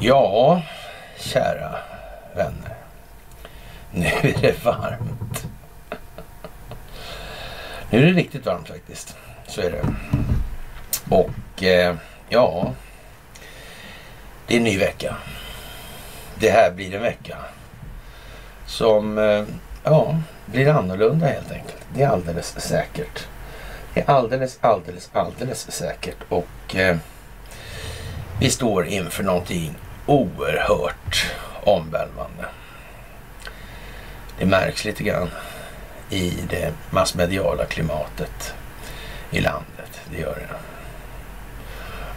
Ja, kära vänner. Nu är det varmt. Nu är det riktigt varmt faktiskt. Så är det. Och eh, ja, det är en ny vecka. Det här blir en vecka som eh, ja, blir annorlunda helt enkelt. Det är alldeles säkert. Det är alldeles, alldeles, alldeles säkert. Och eh, vi står inför någonting oerhört omvälvande. Det märks lite grann i det massmediala klimatet i landet. Det gör det.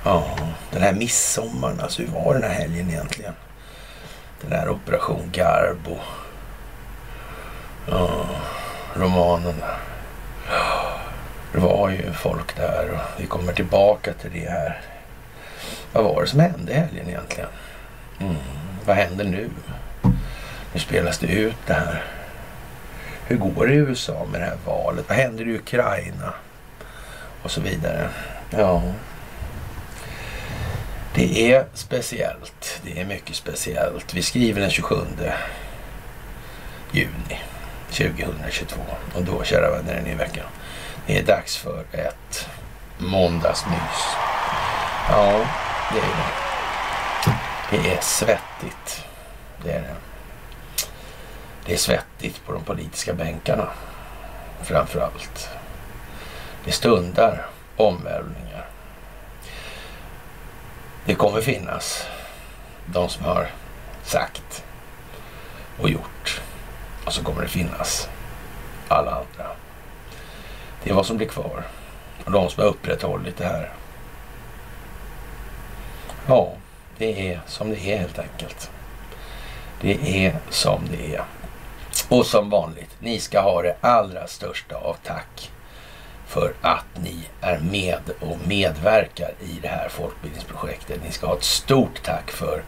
Ja, den här midsommaren, alltså hur var den här helgen egentligen? Den här Operation Garbo. Ja, romanen. Det var ju folk där och vi kommer tillbaka till det här. Vad var det som hände i helgen egentligen? Mm, vad händer nu? Nu spelas det ut det här. Hur går det i USA med det här valet? Vad händer i Ukraina? Och så vidare. Ja. Det är speciellt. Det är mycket speciellt. Vi skriver den 27 juni 2022. Och då, kära vänner, är det ny vecka. Det är dags för ett måndagsmys. Ja, det är det. Det är svettigt. Det är det. Det är svettigt på de politiska bänkarna. Framför allt. Det stundar omvälvningar. Det kommer finnas de som har sagt och gjort. Och så kommer det finnas alla andra. Det är vad som blir kvar. Och de som har upprätthållit det här. Ja, det är som det är helt enkelt. Det är som det är. Och som vanligt, ni ska ha det allra största av tack för att ni är med och medverkar i det här folkbildningsprojektet. Ni ska ha ett stort tack för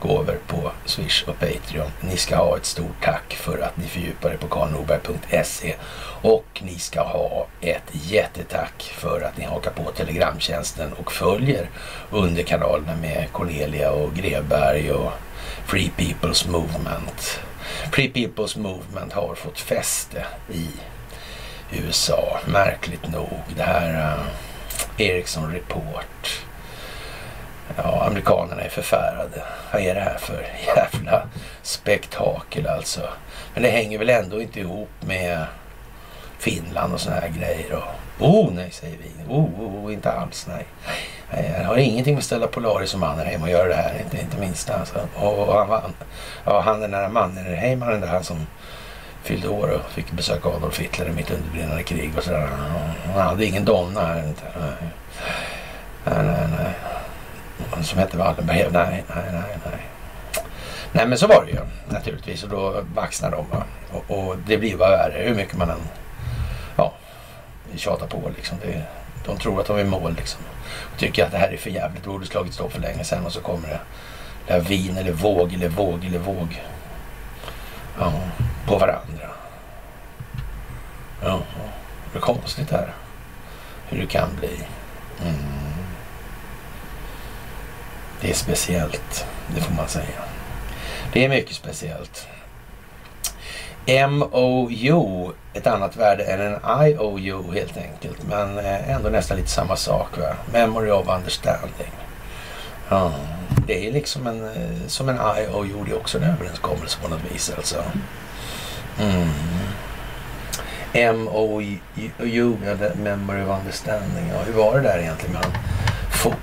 gåvor på Swish och Patreon. Ni ska ha ett stort tack för att ni fördjupar er på karlnorberg.se och ni ska ha ett jättetack för att ni hakar på Telegramtjänsten och följer underkanalerna med Cornelia och Grevberg och Free People's Movement. Free People's Movement har fått fäste i USA, märkligt nog. Det här uh, Ericsson Report. Ja, amerikanerna är förfärade. Vad är det här för jävla spektakel alltså? Men det hänger väl ändå inte ihop med Finland och såna här grejer. Och, oh nej, säger vi. Oh, oh, oh inte alls nej. Jag har ingenting med Stella Polaris och Mannerheim att göra det här. Inte, inte minst alltså. Och han, han, ja, han den där Mannerheim, han den där han som fyllde år och fick besöka Adolf Hitler i mitt underbrinnande krig och sådär. Han hade ingen donna här inte. Nej, nej, nej. nej. Som hette Wallenberg. Nej, nej, nej, nej. Nej men så var det ju naturligtvis och då vaxnar de. Och, och det blir bara värre hur mycket man än ja, tjatar på liksom. Det, de tror att de är i mål liksom. Och tycker att det här är för jävligt. Det borde slagit stopp för länge sedan och så kommer det lavin eller våg eller våg eller våg. Ja, på varandra. Ja, det är konstigt här. Hur det kan bli. Mm. Det är speciellt, det får man säga. Det är mycket speciellt. MOU, ett annat värde än en IOU helt enkelt. Men eh, ändå nästan lite samma sak. Va? Memory of understanding. Ja, det är liksom en, eh, som en I.O. gjorde också en överenskommelse på något vis alltså. Mm. MOU, Memory of Understanding. Ja, hur var det där egentligen med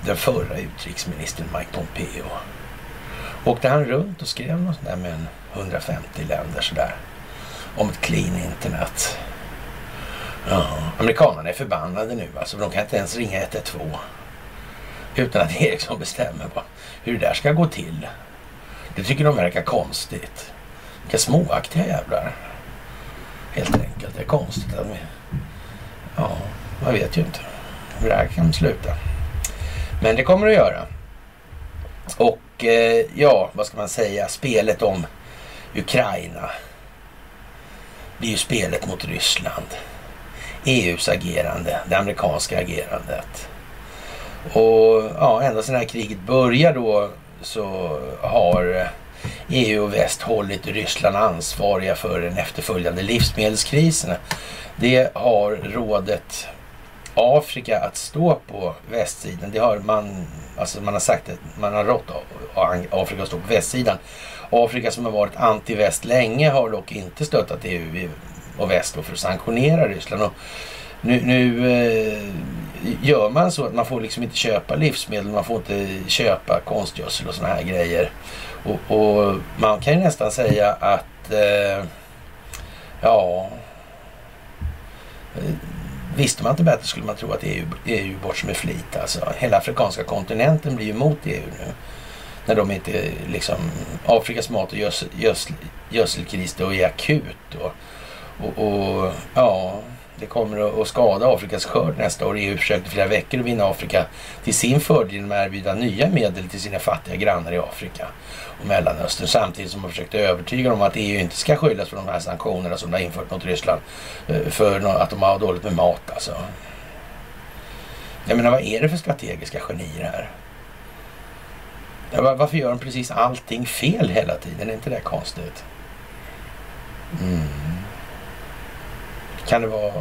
den förra utrikesministern Mike Pompeo? Åkte han runt och skrev något sånt där med en 150 länder sådär? Om ett clean internet. Ja, amerikanerna är förbannade nu alltså. De kan inte ens ringa 112. Utan att Eriksson bestämmer hur det där ska gå till. Det tycker de verkar konstigt. Vilka småaktiga jävlar. Helt enkelt. Det är konstigt att vi... Ja, man vet ju inte hur det här kan sluta. Men det kommer det att göra. Och eh, ja, vad ska man säga? Spelet om Ukraina. Det är ju spelet mot Ryssland. EUs agerande, det amerikanska agerandet. Och ja, ända sedan det här kriget börjar då så har EU och väst hållit Ryssland ansvariga för den efterföljande livsmedelskrisen. Det har rådet Afrika att stå på västsidan. Det har man, alltså man har sagt att man har rått Afrika att stå på västsidan. Afrika som har varit anti-väst länge har dock inte stöttat EU och väst för att sanktionera Ryssland. Och nu, nu eh, gör man så att man får liksom inte köpa livsmedel, man får inte köpa konstgödsel och sådana här grejer. Och, och, man kan ju nästan säga att eh, ja, eh, visste man inte bättre skulle man tro att EU, EU bort som är flit. Alltså, hela afrikanska kontinenten blir ju emot EU nu. När de inte liksom, Afrikas mat och gödsel, gödsel, gödselkris då är akut. Och, och, och ja, det kommer att skada Afrikas skörd nästa år. EU försökte flera veckor att vinna Afrika till sin fördel genom att erbjuda nya medel till sina fattiga grannar i Afrika och Mellanöstern samtidigt som man försökte övertyga dem om att EU inte ska skyllas för de här sanktionerna som de har infört mot Ryssland eh, för att de har dåligt med mat alltså. Jag menar vad är det för strategiska genier här? Varför gör de precis allting fel hela tiden? Är inte det konstigt? Mm. Kan det vara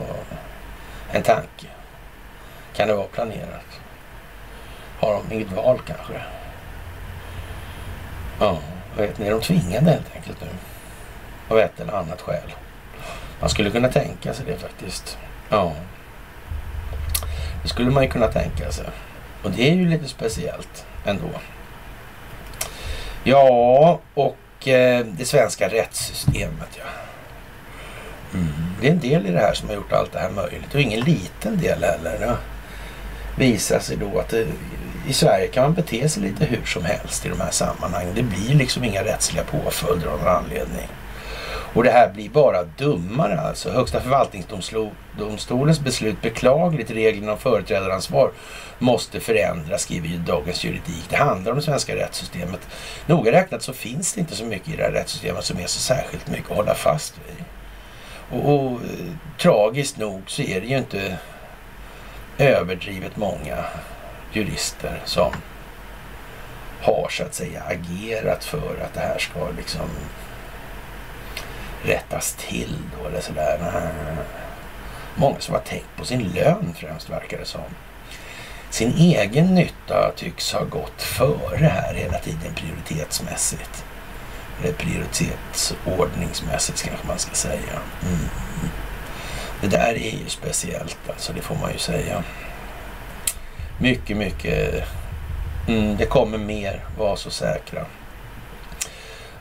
en tanke? Kan det vara planerat? Har de inget val kanske? Ja, vet ni, är de tvingade helt enkelt nu. Av ett eller annat skäl. Man skulle kunna tänka sig det faktiskt. Ja. Det skulle man ju kunna tänka sig. Och det är ju lite speciellt ändå. Ja, och eh, det svenska rättssystemet ja. Mm. Det är en del i det här som har gjort allt det här möjligt och ingen liten del heller. Det visar sig då att det, i Sverige kan man bete sig lite hur som helst i de här sammanhangen. Det blir liksom inga rättsliga påföljder av någon anledning. Och det här blir bara dummare alltså. Högsta förvaltningsdomstolens beslut beklagligt. Reglerna om företrädaransvar måste förändras, skriver ju Dagens Juridik. Det handlar om det svenska rättssystemet. Noga räknat så finns det inte så mycket i det här rättssystemet som är så särskilt mycket att hålla fast vid. Och, och tragiskt nog så är det ju inte överdrivet många jurister som har så att säga agerat för att det här ska liksom rättas till då eller sådär. Eh, många som har tänkt på sin lön främst verkar det som. Sin egen nytta tycks ha gått före här hela tiden prioritetsmässigt. Eller prioritetsordningsmässigt kanske man ska säga. Mm. Det där är ju speciellt alltså, det får man ju säga. Mycket, mycket. Mm, det kommer mer, var så säkra.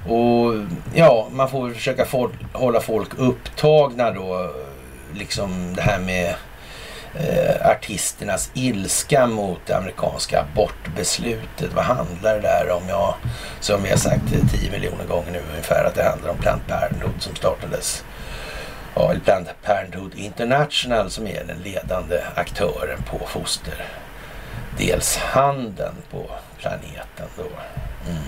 Och ja, man får försöka folk, hålla folk upptagna då. Liksom det här med eh, artisternas ilska mot det amerikanska abortbeslutet. Vad handlar det där om? Ja, som vi har sagt 10 miljoner gånger nu ungefär att det handlar om Planned Parenthood som startades ja, Planned Parenthood International som är den ledande aktören på fosterdelshandeln på planeten då. Mm.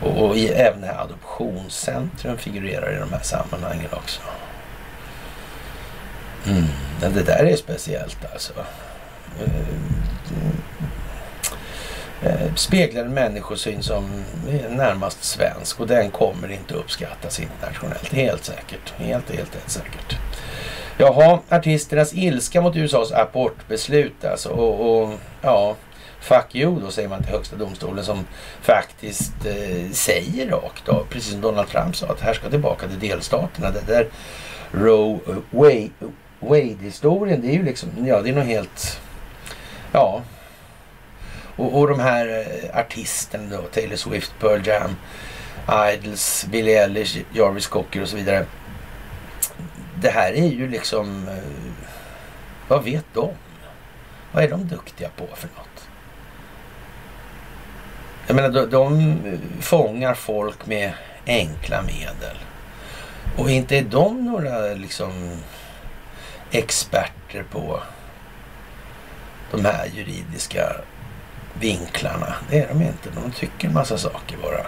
Och, och i, även det här adoptionscentrum figurerar i de här sammanhangen också. Mm. Ja, det där är speciellt alltså. Eh, eh, speglar en människosyn som är närmast svensk och den kommer inte uppskattas internationellt. Helt säkert. Helt, helt, helt säkert. Jaha, artisternas ilska mot USAs abortbeslut alltså. Och, och ja, fuck you då säger man till högsta domstolen som faktiskt eh, säger rakt av, precis som Donald Trump sa, att här ska tillbaka till delstaterna. Det där Roe Wade-historien, det är ju liksom, ja det är något helt, ja. Och, och de här eh, artisterna då, Taylor Swift, Pearl Jam, Idols, Billie Eilish, Jarvis Cocker och så vidare. Det här är ju liksom, eh, vad vet de? Vad är de duktiga på för något? Jag menar, de, de fångar folk med enkla medel. Och inte är de några liksom experter på de här juridiska vinklarna. Det är de inte. De tycker en massa saker bara.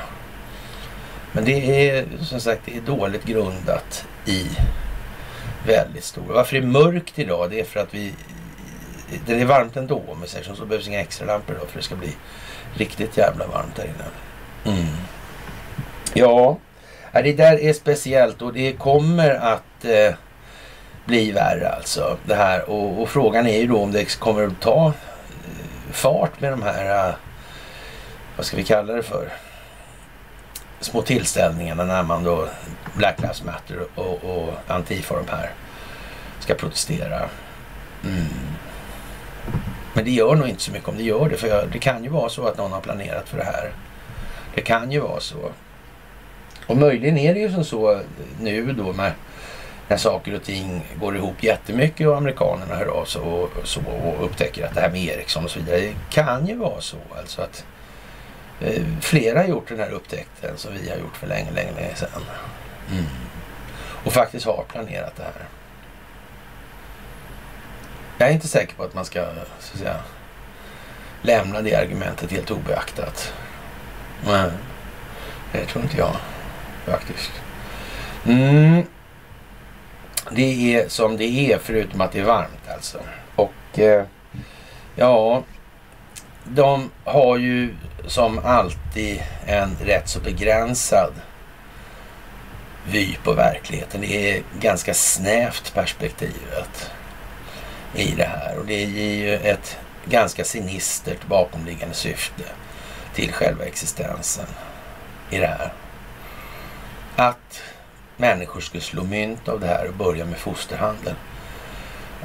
Men det är som sagt det är dåligt grundat i väldigt stora. Varför det är mörkt idag det är för att vi det är varmt ändå om vi säger så. Så behövs inga extra lampor då för det ska bli riktigt jävla varmt där inne. Mm. Ja, det där är speciellt och det kommer att eh, bli värre alltså. Det här. Och, och, frågan är ju då om det kommer att ta eh, fart med de här, eh, vad ska vi kalla det för? små tillställningarna när man då Black Lives Matter och, och Antifa och de här ska protestera. Mm. Men det gör nog inte så mycket om det gör det. För det kan ju vara så att någon har planerat för det här. Det kan ju vara så. Och möjligen är det ju som så nu då med när saker och ting går ihop jättemycket och amerikanerna hör av sig och, så, och upptäcker att det här med Ericsson och så vidare. Det kan ju vara så alltså att eh, flera har gjort den här upptäckten som vi har gjort för länge, länge, länge sedan. Mm. Och faktiskt har planerat det här. Jag är inte säker på att man ska så att säga, lämna det argumentet helt obeaktat. Nej, det tror inte jag faktiskt. Mm. Det är som det är förutom att det är varmt alltså. Och eh, ja, de har ju som alltid en rätt så begränsad vy på verkligheten. Det är ganska snävt perspektivet i det här och det ger ju ett ganska sinistert bakomliggande syfte till själva existensen i det här. Att människor skulle slå mynt av det här och börja med fosterhandel.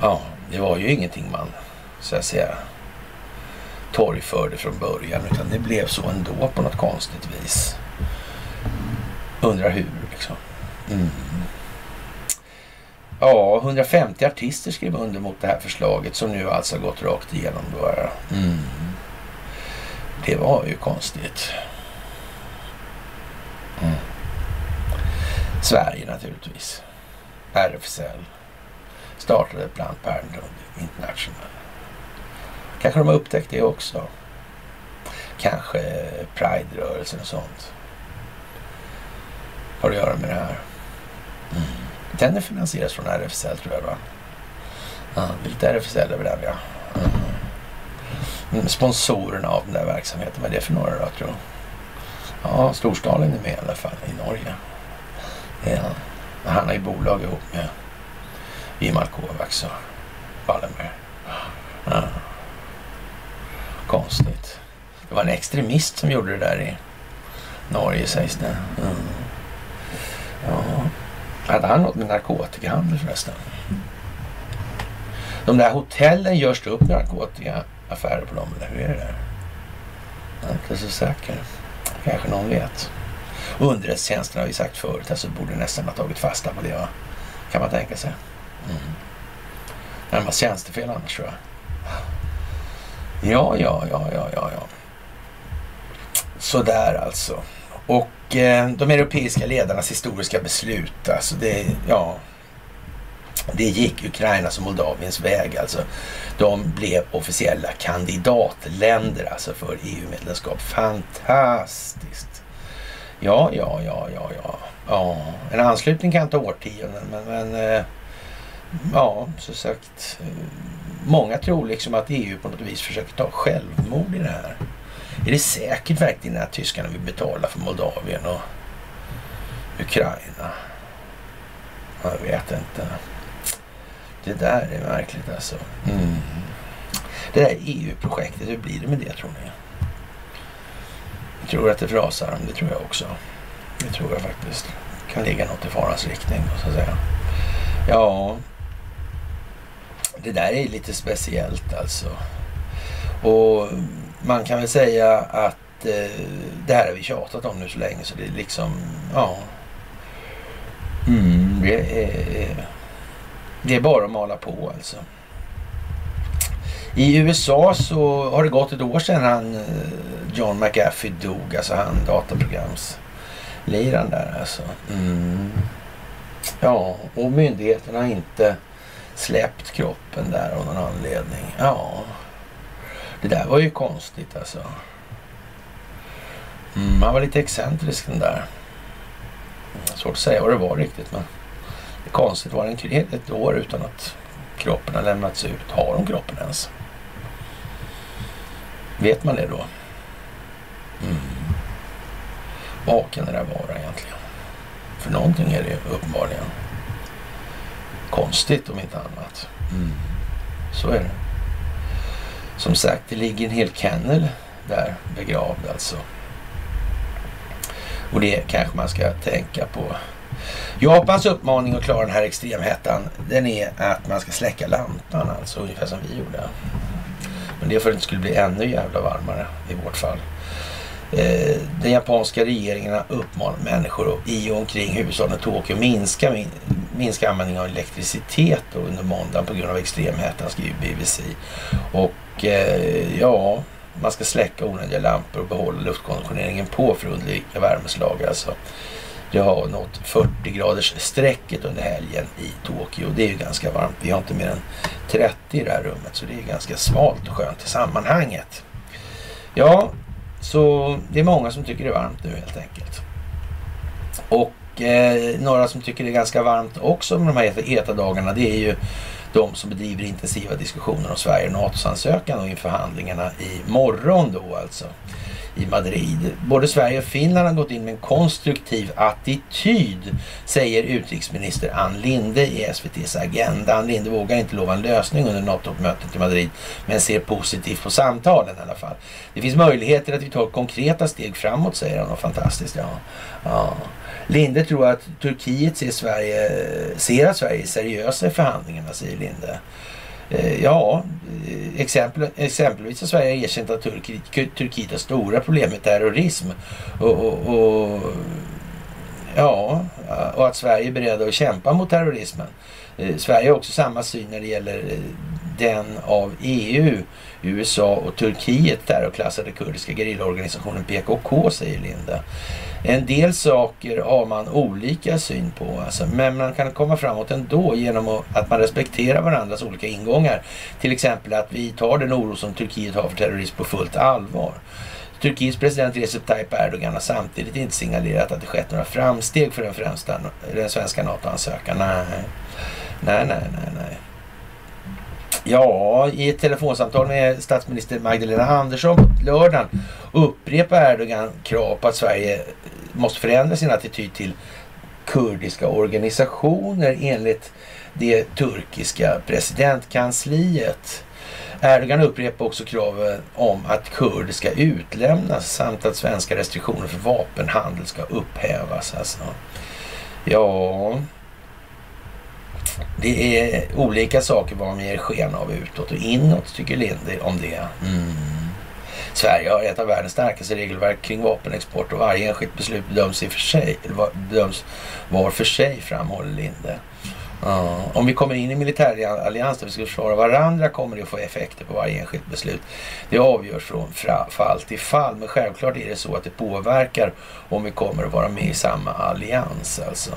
Ja, det var ju ingenting man så att säga torgförde från början utan det blev så ändå på något konstigt vis. Undrar hur liksom. Mm. Ja, 150 artister skrev under mot det här förslaget som nu alltså har gått rakt igenom. Bara. Mm. Det var ju konstigt. Mm. Sverige naturligtvis. RFSL startade Planned Parenthood International. Kanske de har upptäckt det också. Kanske Pride-rörelsen och sånt. Har att göra med det här. Mm. Den finansieras från RFSL tror jag va? Ja, lite RFSL över den ja. Mm. mm. Sponsorerna av den där verksamheten, vad är det för några då tror jag? Ja, Storstalen är med i alla fall i Norge. Ja. Han har ju bolag ihop med Vimal Kovacs och Wallenberg. Ja. Konstigt. Det var en extremist som gjorde det där i Norge sägs det. Mm. Ja. Hade han något med narkotikahandel förresten? De där hotellen görs det upp narkotikaaffärer på dem eller hur är det där? Jag är inte så säker. Kanske någon vet. Underrättelsetjänsten har vi sagt förut, alltså borde nästan ha tagit fasta på det va? Kan man tänka sig. Mm. Närmast tjänstefel annars tror jag. Ja, ja, ja, ja, ja, ja. Sådär alltså. Och eh, de europeiska ledarnas historiska beslut, alltså det, ja. Det gick Ukrainas och Moldaviens väg alltså. De blev officiella kandidatländer alltså för EU-medlemskap. Fantastiskt. Ja, ja, ja, ja, ja. ja. En anslutning kan ta årtionden men, men eh, ja, som sagt. Många tror liksom att EU på något vis försöker ta självmord i det här. Är det säkert verkligen att tyskarna vill betala för Moldavien och Ukraina? Jag vet inte. Det där är märkligt alltså. Mm. Det där EU-projektet, hur blir det med det tror ni? Jag tror att det frasar, det tror jag också. Det tror jag faktiskt. kan ligga något i farans riktning så att säga. Ja, det där är lite speciellt alltså. Och man kan väl säga att eh, det här har vi tjatat om nu så länge så det är liksom, ja. Mm, det, är, det är bara att mala på alltså. I USA så har det gått ett år sedan han eh, John McAfee dog, alltså han dataprogramsliraren där alltså. Mm. Ja, och myndigheterna har inte släppt kroppen där av någon anledning. Ja, det där var ju konstigt alltså. Mm, han var lite excentrisk den där. Svårt att säga vad det var riktigt men det är konstigt. Var det ett år utan att kroppen har lämnats ut. Har de kroppen ens? Vet man det då? Mm. Vad kan det där vara egentligen? För någonting är det uppenbarligen. Konstigt om inte annat. Mm. Så är det. Som sagt, det ligger en hel kennel där begravd alltså. Och det kanske man ska tänka på. Japans uppmaning att klara den här extremhettan, den är att man ska släcka lampan alltså, ungefär som vi gjorde. Men det är för att det skulle bli ännu jävla varmare i vårt fall. Eh, den japanska regeringen har uppmanat människor i och omkring huvudstaden Tokyo att minska, minska användningen av elektricitet under måndagen på grund av extremheten, skriver BBC. Och eh, ja, man ska släcka onödiga lampor och behålla luftkonditioneringen på för att undvika värmeslag. Alltså. Det har nått 40 graders strecket under helgen i Tokyo. Det är ju ganska varmt. Vi har inte mer än 30 i det här rummet så det är ganska svalt och skönt i sammanhanget. Ja, så det är många som tycker det är varmt nu helt enkelt. Och eh, några som tycker det är ganska varmt också med de här heta dagarna det är ju de som bedriver intensiva diskussioner om Sverige och NATOs ansökan och inför förhandlingarna imorgon då alltså i Madrid. Både Sverige och Finland har gått in med en konstruktiv attityd, säger utrikesminister Ann Linde i SVTs Agenda. Ann Linde vågar inte lova en lösning under NATO-mötet i Madrid, men ser positivt på samtalen i alla fall. Det finns möjligheter att vi tar konkreta steg framåt, säger han. Och fantastiskt, ja. ja. Linde tror att Turkiet ser, Sverige, ser att Sverige är seriösa i förhandlingarna, säger Linde. Eh, ja, eh, exempel, exempelvis har Sverige erkänt att Turkiet, Turkiet har stora problem med terrorism. Och, och, och, ja, och att Sverige är beredda att kämpa mot terrorismen. Eh, Sverige har också samma syn när det gäller den av EU, USA och Turkiet terrorklassade kurdiska gerillaorganisationen PKK, säger Linda. En del saker har man olika syn på, alltså, men man kan komma framåt ändå genom att man respekterar varandras olika ingångar. Till exempel att vi tar den oro som Turkiet har för terrorism på fullt allvar. Turkiets president Recep Tayyip Erdogan har samtidigt inte signalerat att det skett några framsteg för den, främsta, den svenska NATO-ansökan. Nej. nej, nej, nej, nej. Ja, i ett telefonsamtal med statsminister Magdalena Andersson på lördagen upprepar Erdogan krav på att Sverige måste förändra sin attityd till kurdiska organisationer enligt det turkiska presidentkansliet. Erdogan upprepar också kraven om att kurder ska utlämnas samt att svenska restriktioner för vapenhandel ska upphävas. Alltså. Ja, det är olika saker vad man ger sken av utåt och inåt tycker Linde om det. Mm. Sverige har ett av världens starkaste regelverk kring vapenexport och varje enskilt beslut bedöms, i för sig, bedöms var för sig, framhåller Linde. Uh, om vi kommer in i militärallians där vi ska försvara varandra kommer det att få effekter på varje enskilt beslut. Det avgörs från fall till fall, men självklart är det så att det påverkar om vi kommer att vara med i samma allians. Alltså.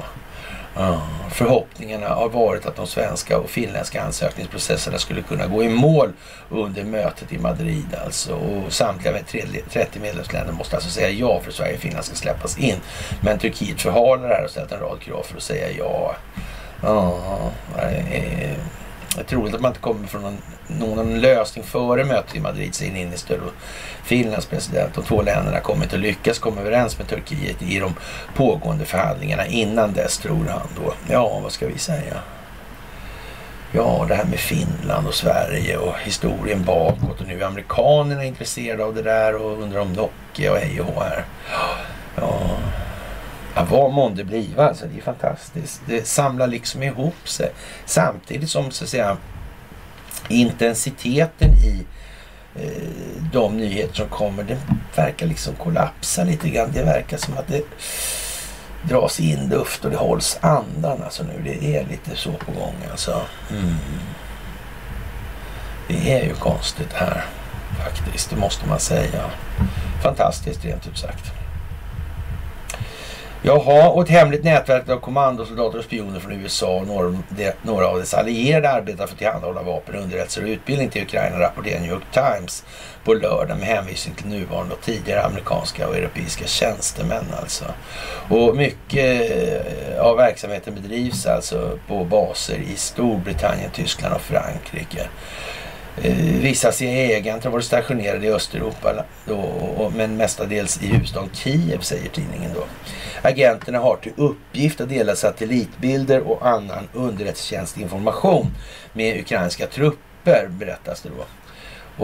Förhoppningarna har varit att de svenska och finländska ansökningsprocesserna skulle kunna gå i mål under mötet i Madrid alltså. Och samtliga 30 medlemsländer måste alltså säga ja för att Sverige och Finland ska släppas in. Men Turkiet förhalar det här och ställt en rad krav för att säga ja. Ja, det är troligt att man inte kommer från någon, någon lösning före mötet i Madrid, säger Niinistö och Finlands president. De två länderna kommer inte att lyckas komma överens med Turkiet i de pågående förhandlingarna innan dess, tror han då. Ja, vad ska vi säga? Ja, det här med Finland och Sverige och historien bakåt och nu är amerikanerna intresserade av det där och undrar om Nokia och hej och här. Ja, Ja, vad månde bliva alltså. Det är fantastiskt. Det samlar liksom ihop sig. Samtidigt som så att säga intensiteten i eh, de nyheter som kommer, det verkar liksom kollapsa lite grann. Det verkar som att det dras in luft och det hålls andan alltså nu. Det är lite så på gång alltså. Mm. Det är ju konstigt här faktiskt, det måste man säga. Fantastiskt rent ut sagt. Jaha, och ett hemligt nätverk av kommandosoldater och spioner från USA och några, några av dess allierade arbetar för att tillhandahålla vapen, underrättelser och utbildning till Ukraina, rapporterar New York Times på lördag med hänvisning till nuvarande och tidigare amerikanska och europeiska tjänstemän alltså. Och mycket eh, av verksamheten bedrivs alltså på baser i Storbritannien, Tyskland och Frankrike. Eh, vissa CIA-agenter har varit stationerade i Östeuropa då, men mestadels i huvudstaden Kiev, säger tidningen då. Agenterna har till uppgift att dela satellitbilder och annan underrättelsetjänstinformation med ukrainska trupper, berättas det då.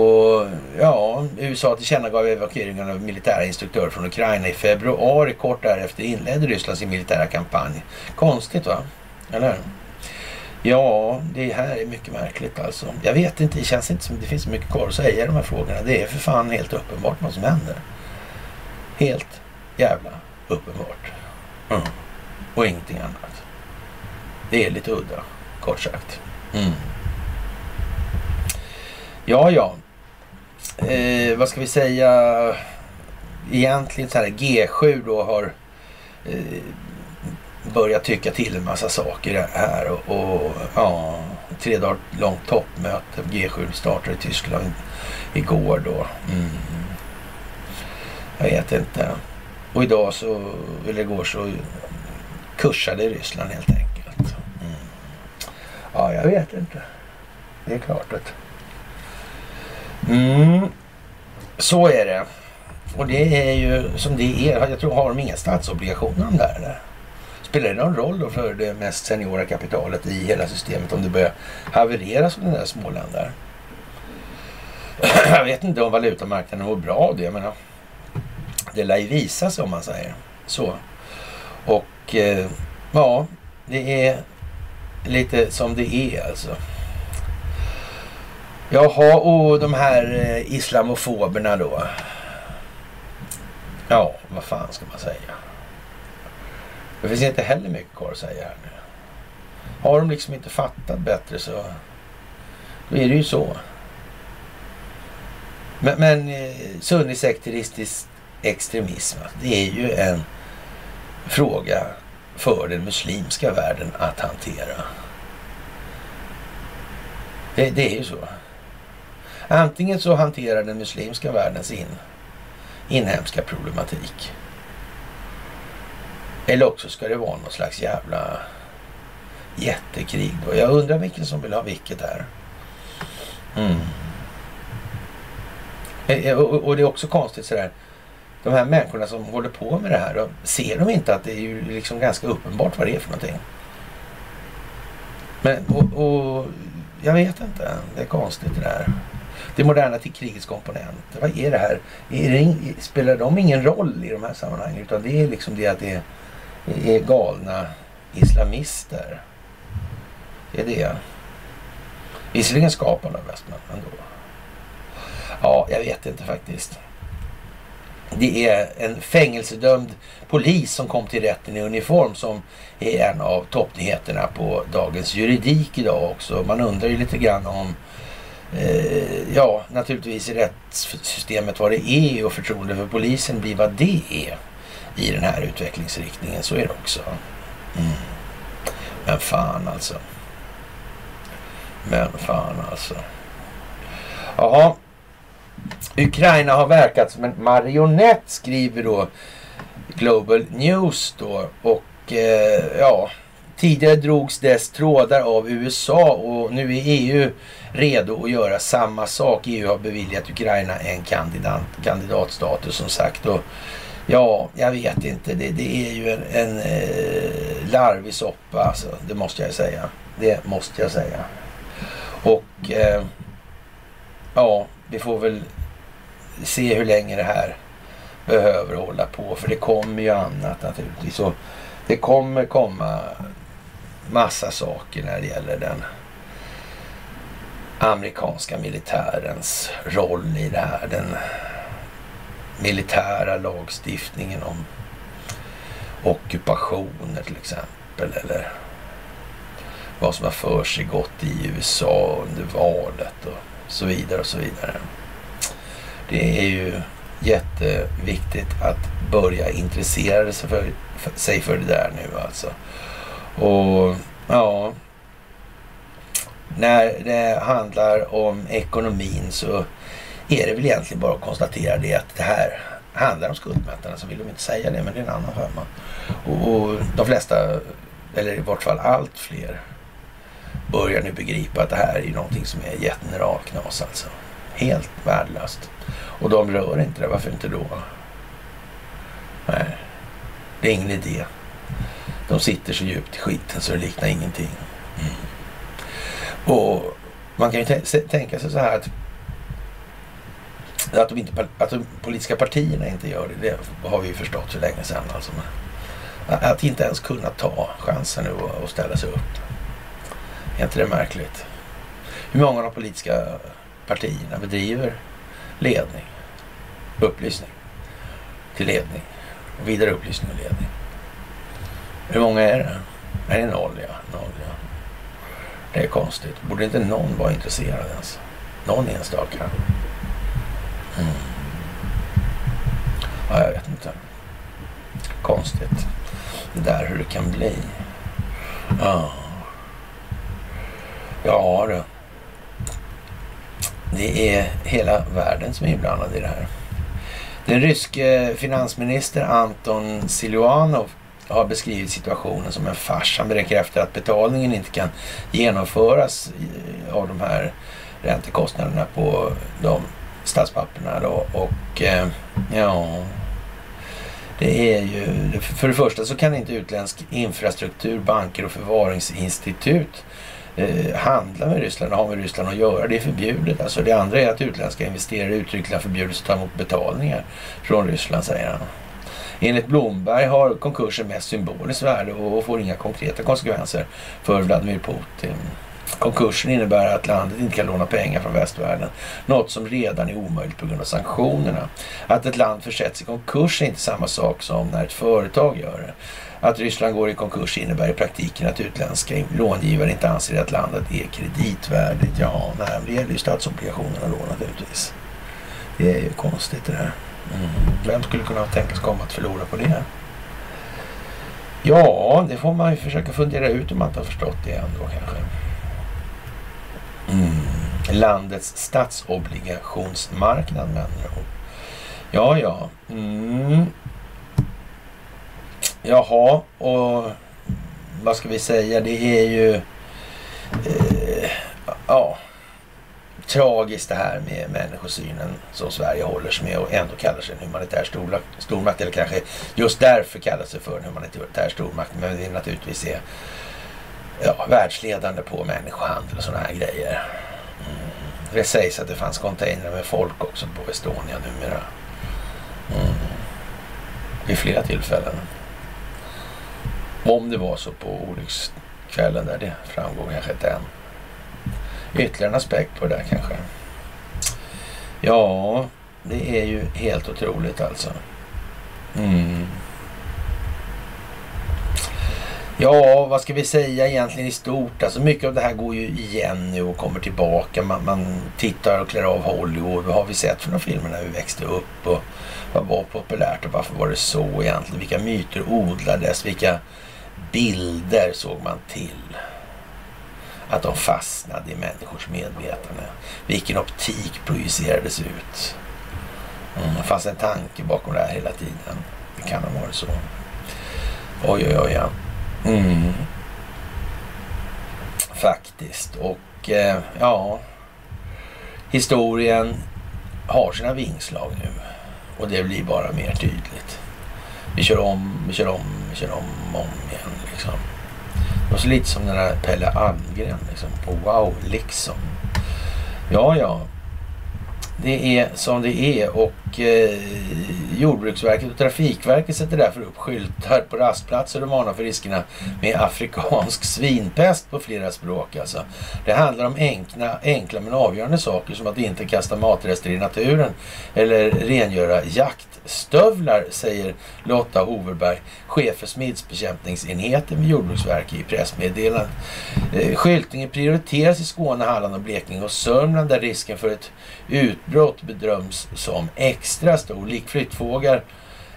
Och ja, USA tillkännagav evakueringen av militära instruktörer från Ukraina i februari. Kort därefter inledde Ryssland sin militära kampanj. Konstigt va? Eller Ja, det här är mycket märkligt alltså. Jag vet inte, det känns inte som det finns så mycket kvar att säga i de här frågorna. Det är för fan helt uppenbart vad som händer. Helt jävla uppenbart. Mm. Och ingenting annat. Det är lite udda, kort sagt. Mm. Ja, ja. Eh, vad ska vi säga? Egentligen så här G7 då har eh, börjat tycka till en massa saker här och, och ja, tre dagar långt toppmöte. G7 startade i Tyskland igår då. Mm. Jag vet inte. Och idag så, eller igår så kursade Ryssland helt enkelt. Mm. Ja, jag vet inte. Det är klart att Mm. Så är det. Och det är ju som det är. Jag tror har de inga statsobligationer de där eller? Spelar det någon roll då för det mest seniora kapitalet i hela systemet om det börjar haverera som den där Småland där? Jag vet inte om valutamarknaden mår bra av det. Men det lär ju visa sig om man säger så. Och eh, ja, det är lite som det är alltså. Jaha, och de här eh, islamofoberna då. Ja, vad fan ska man säga? Det finns inte heller mycket kvar att säga här nu. Har de liksom inte fattat bättre så då är det ju så. Men, men eh, extremism, det är ju en fråga för den muslimska världen att hantera. Det, det är ju så. Antingen så hanterar den muslimska världen sin inhemska problematik. Eller också ska det vara någon slags jävla jättekrig. Då. Jag undrar vilken som vill ha vilket här. Mm. Och, och, och det är också konstigt sådär. De här människorna som håller på med det här. Då, ser de inte att det är ju liksom ganska uppenbart vad det är för någonting? Men och, och jag vet inte. Det är konstigt det där det moderna till krigets komponenter. Vad är det här? Är det, spelar de ingen roll i de här sammanhangen? Utan det är liksom det att det är, är galna islamister. Det är det. Visserligen skapande av men ändå. Ja, jag vet inte faktiskt. Det är en fängelsedömd polis som kom till rätten i uniform som är en av toppnyheterna på dagens juridik idag också. Man undrar ju lite grann om eh, ja, naturligtvis i rättssystemet vad det är och förtroende för polisen blir vad det är i den här utvecklingsriktningen. Så är det också. Mm. Men fan alltså. Men fan alltså. Jaha. Ukraina har verkat som en marionett skriver då Global News då. Och eh, ja, tidigare drogs dess trådar av USA och nu är EU redo att göra samma sak. EU har beviljat Ukraina en kandidat, kandidatstatus som sagt. Och ja, jag vet inte. Det, det är ju en, en eh, larvig soppa alltså. Det måste jag säga. Det måste jag säga. Och eh, ja, vi får väl se hur länge det här behöver hålla på. För det kommer ju annat naturligtvis. Och det kommer komma massa saker när det gäller den amerikanska militärens roll i det här. Den militära lagstiftningen om ockupationer till exempel. Eller vad som har för sig gått i USA under valet och så vidare och så vidare. Det är ju jätteviktigt att börja intressera sig för, för, sig för det där nu alltså. Och ja, när det handlar om ekonomin så är det väl egentligen bara att konstatera det att det här handlar om skuldmättarna så vill de inte säga det men det är en annan femma. Och, och de flesta, eller i vart fall allt fler, börjar nu begripa att det här är någonting som är generalknas alltså. Helt värdelöst. Och de rör inte det. Varför inte då? Nej, det är ingen idé. De sitter så djupt i skiten så det liknar ingenting. Mm. Och man kan ju tänka sig så här att att de, inte, att de politiska partierna inte gör det, det har vi ju förstått för länge sedan. Alltså. Att inte ens kunna ta chansen nu och ställa sig upp. Är inte det märkligt? Hur många av de politiska partierna bedriver ledning, upplysning till ledning och vidare upplysning och ledning? Hur många är det? Är det noll? Ja, noll ja. Det är konstigt. Borde inte någon vara intresserad ens? Någon enstaka? Mm. Ja, jag vet inte. Konstigt. Det där hur det kan bli. Ja. Ja du. Det är hela världen som är inblandad i det här. Den ryske finansminister Anton Siluanov har beskrivit situationen som en fars. Han bekräftar att betalningen inte kan genomföras av de här räntekostnaderna på de statspapperna då. Och eh, ja, det är ju... För det första så kan inte utländsk infrastruktur, banker och förvaringsinstitut eh, handla med Ryssland och ha med Ryssland att göra. Det är förbjudet. Alltså det andra är att utländska investerare uttryckligen förbjuds att ta emot betalningar från Ryssland, säger han. Enligt Blomberg har konkursen mest symboliskt värde och får inga konkreta konsekvenser för Vladimir Putin. Konkursen innebär att landet inte kan låna pengar från västvärlden. Något som redan är omöjligt på grund av sanktionerna. Att ett land försätts i konkurs är inte samma sak som när ett företag gör det. Att Ryssland går i konkurs innebär i praktiken att utländska långivare inte anser att landet är kreditvärdigt. Ja, nej, det gäller ju statsobligationerna då naturligtvis. Det är ju konstigt det där. Mm. Vem skulle kunna tänkas komma att förlora på det? Ja, det får man ju försöka fundera ut om man inte har förstått det ändå kanske. Mm. Landets statsobligationsmarknad med andra ord. Ja, ja. Mm. Jaha, och vad ska vi säga? Det är ju... Eh, ja tragiskt det här med människosynen som Sverige håller sig med och ändå kallar sig en humanitär stormakt. Eller kanske just därför kallar sig för en humanitär stormakt. Men det naturligtvis är ja, världsledande på människohandel och sådana här grejer. Mm. Det sägs att det fanns containrar med folk också på Estonia numera. Mm. Vid flera tillfällen. Om det var så på olyckskvällen där, det framgår kanske inte än. Ytterligare en aspekt på det där kanske. Ja, det är ju helt otroligt alltså. Mm. Ja, vad ska vi säga egentligen i stort? Alltså mycket av det här går ju igen nu och kommer tillbaka. Man, man tittar och klär av Hollywood. Vad har vi sett för några filmer när vi växte upp? Och vad var populärt och varför var det så egentligen? Vilka myter odlades? Vilka bilder såg man till? Att de fastnade i människors medvetande. Vilken optik projicerades ut? Mm, det fanns en tanke bakom det här hela tiden. Det kan ha varit så. Oj, oj, oj. Ja. Mm. Faktiskt. Och eh, ja, historien har sina vingslag nu. Och det blir bara mer tydligt. Vi kör om, vi kör om, vi kör om, om igen liksom. Det var så lite som den där Pelle Almgren liksom. På wow, liksom. Ja, ja det är som det är och eh, Jordbruksverket och Trafikverket sätter därför upp skyltar på rastplatser och varnar för riskerna med afrikansk svinpest på flera språk. Alltså. Det handlar om enkla, enkla men avgörande saker som att inte kasta matrester i naturen eller rengöra jaktstövlar säger Lotta Hoverberg, chef för smittbekämpningsenheten vid Jordbruksverket i pressmeddelandet. Eh, skyltningen prioriteras i Skåne, Halland och Blekinge och Sörmland där risken för ett utbrott bedöms som extra stor. Lik flyttfåglar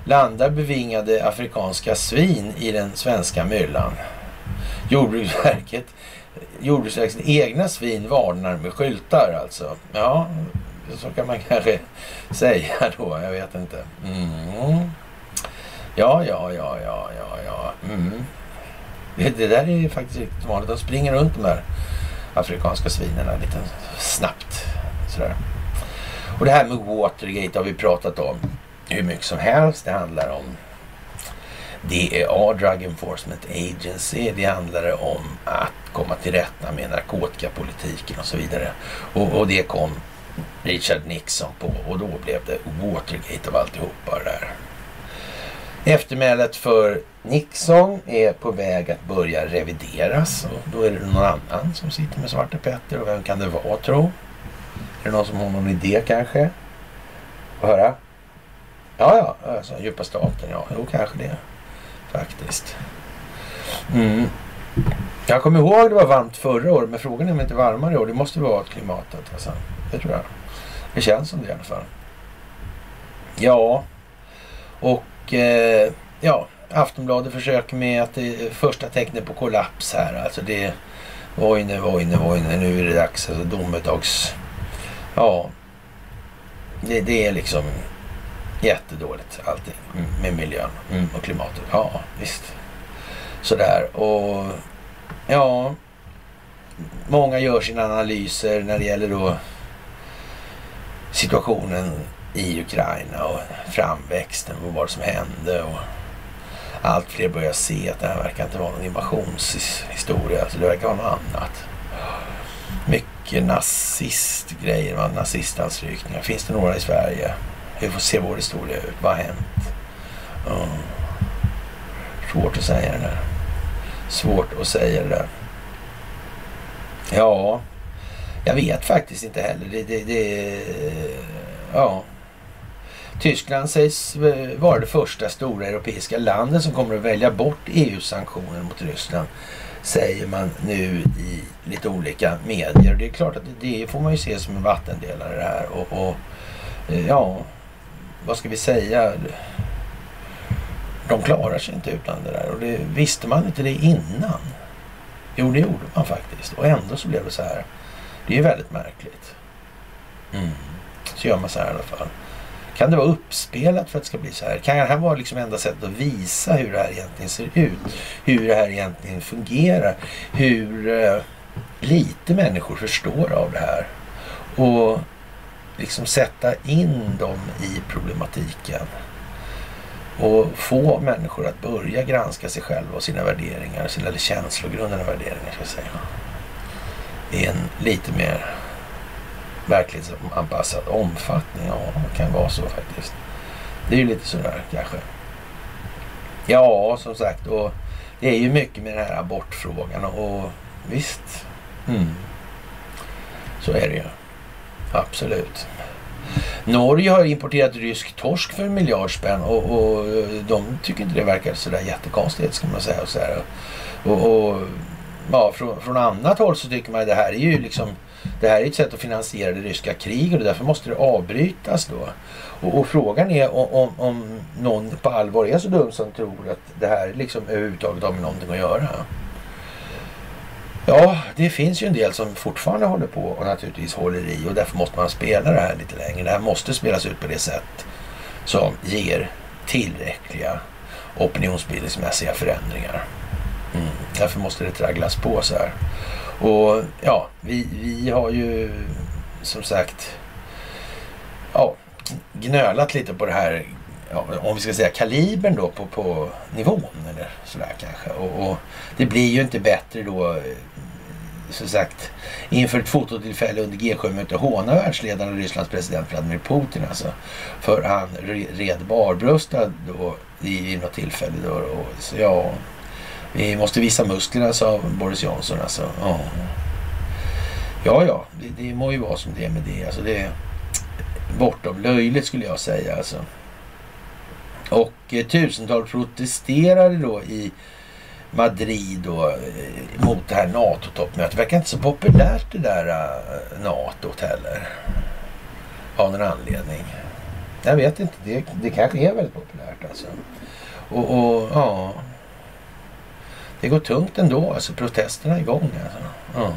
landar bevingade afrikanska svin i den svenska myllan. Jordbruksverket Jordbruksverkets egna svin varnar med skyltar alltså. Ja, så kan man kanske säga då. Jag vet inte. Mm. Ja, ja, ja, ja, ja, ja. Mm. Det, det, där är faktiskt riktigt vanligt. De springer runt de här afrikanska svinen lite snabbt. Sådär. Och det här med Watergate har vi pratat om hur mycket som helst. Det handlar om DEA, Drug Enforcement Agency. Det handlar om att komma till rätta med narkotikapolitiken och så vidare. Och, och det kom Richard Nixon på och då blev det Watergate av alltihopa det där. Eftermälet för Nixon är på väg att börja revideras och då är det någon annan som sitter med Svarte Petter och vem kan det vara tro? Är det någon som har någon idé kanske? Få höra? Ja, ja, alltså, djupa staten, ja, jo kanske det faktiskt. Mm. Jag kommer ihåg det var varmt förra året, men frågan är om det inte är varmare i år. Det måste vara klimatet. Alltså. Det tror jag. Det känns som det i alla fall. Ja, och eh, ja, Aftonbladet försöker med att det är första tecknet på kollaps här. Alltså det är Vojne, oj, Vojne. Nu är det dags. Alltså domedags. Ja, det, det är liksom jättedåligt allting med miljön och klimatet. Ja, visst. Sådär och ja, många gör sina analyser när det gäller då situationen i Ukraina och framväxten och vad som hände. Och allt fler börjar se att det här verkar inte vara någon invasionshistoria. Alltså det verkar vara något annat. Mycket nazistgrejer, nazistanstrykningar. Finns det några i Sverige? Vi får se vår historia ut. Vad har hänt? Ja. Svårt att säga det där. Svårt att säga det där. Ja, jag vet faktiskt inte heller. Det, det, det, ja. Tyskland sägs vara det första stora europeiska landet som kommer att välja bort EU-sanktioner mot Ryssland. Säger man nu i lite olika medier. Det är klart att det får man ju se som en vattendelare det här. Och, och eh, ja, vad ska vi säga? De klarar sig inte utan det där. Och det, visste man inte det innan? Jo, det gjorde man faktiskt. Och ändå så blev det så här. Det är väldigt märkligt. Mm. Så gör man så här i alla fall. Kan det vara uppspelat för att det ska bli så här? Kan det här vara liksom enda sättet att visa hur det här egentligen ser ut? Hur det här egentligen fungerar? Hur eh, lite människor förstår av det här? Och liksom sätta in dem i problematiken. Och få människor att börja granska sig själva och sina värderingar, sina eller känslogrundande värderingar ska jag säga. I en lite mer verklighetsanpassad omfattning. Ja, det kan vara så faktiskt. Det är ju lite sådär kanske. Ja, som sagt. Och det är ju mycket med den här abortfrågan och visst. Mm. Så är det ju. Absolut. Norge har importerat rysk torsk för en miljard spänn och, och eh, de tycker inte det verkar sådär jättekonstigt ska man säga. Och, så och, och ja, från, från annat håll så tycker man att det här är ju liksom det här är ett sätt att finansiera det ryska kriget och därför måste det avbrytas då. Och, och frågan är om, om, om, någon på allvar är så dum som tror att det här liksom överhuvudtaget har med någonting att göra. Ja, det finns ju en del som fortfarande håller på och naturligtvis håller i och därför måste man spela det här lite längre. Det här måste spelas ut på det sätt som ger tillräckliga opinionsbildningsmässiga förändringar. Mm. Därför måste det tragglas på så här. Och ja, vi, vi har ju som sagt ja, gnölat lite på det här ja, om vi ska säga kalibern då på, på nivån eller sådär kanske. Och, och, det blir ju inte bättre då som sagt inför ett fototillfälle under G7-mötet håna världsledaren Rysslands president Vladimir Putin alltså. För han red barbröstad då i något tillfälle då. Och, så ja, vi måste visa musklerna sa Boris Johnson alltså. Ja, ja, ja det, det må ju vara som det är med det. Alltså det är bortom löjligt skulle jag säga alltså. Och eh, tusentals protesterade då i Madrid och eh, mot det här NATO-toppmötet. Det verkar inte så populärt det där eh, uh, NATO heller. Av någon anledning. Jag vet inte. Det, det kanske är väldigt populärt alltså. Och, och ja. Det går tungt ändå. Alltså protesterna är igång. Alltså. Ja.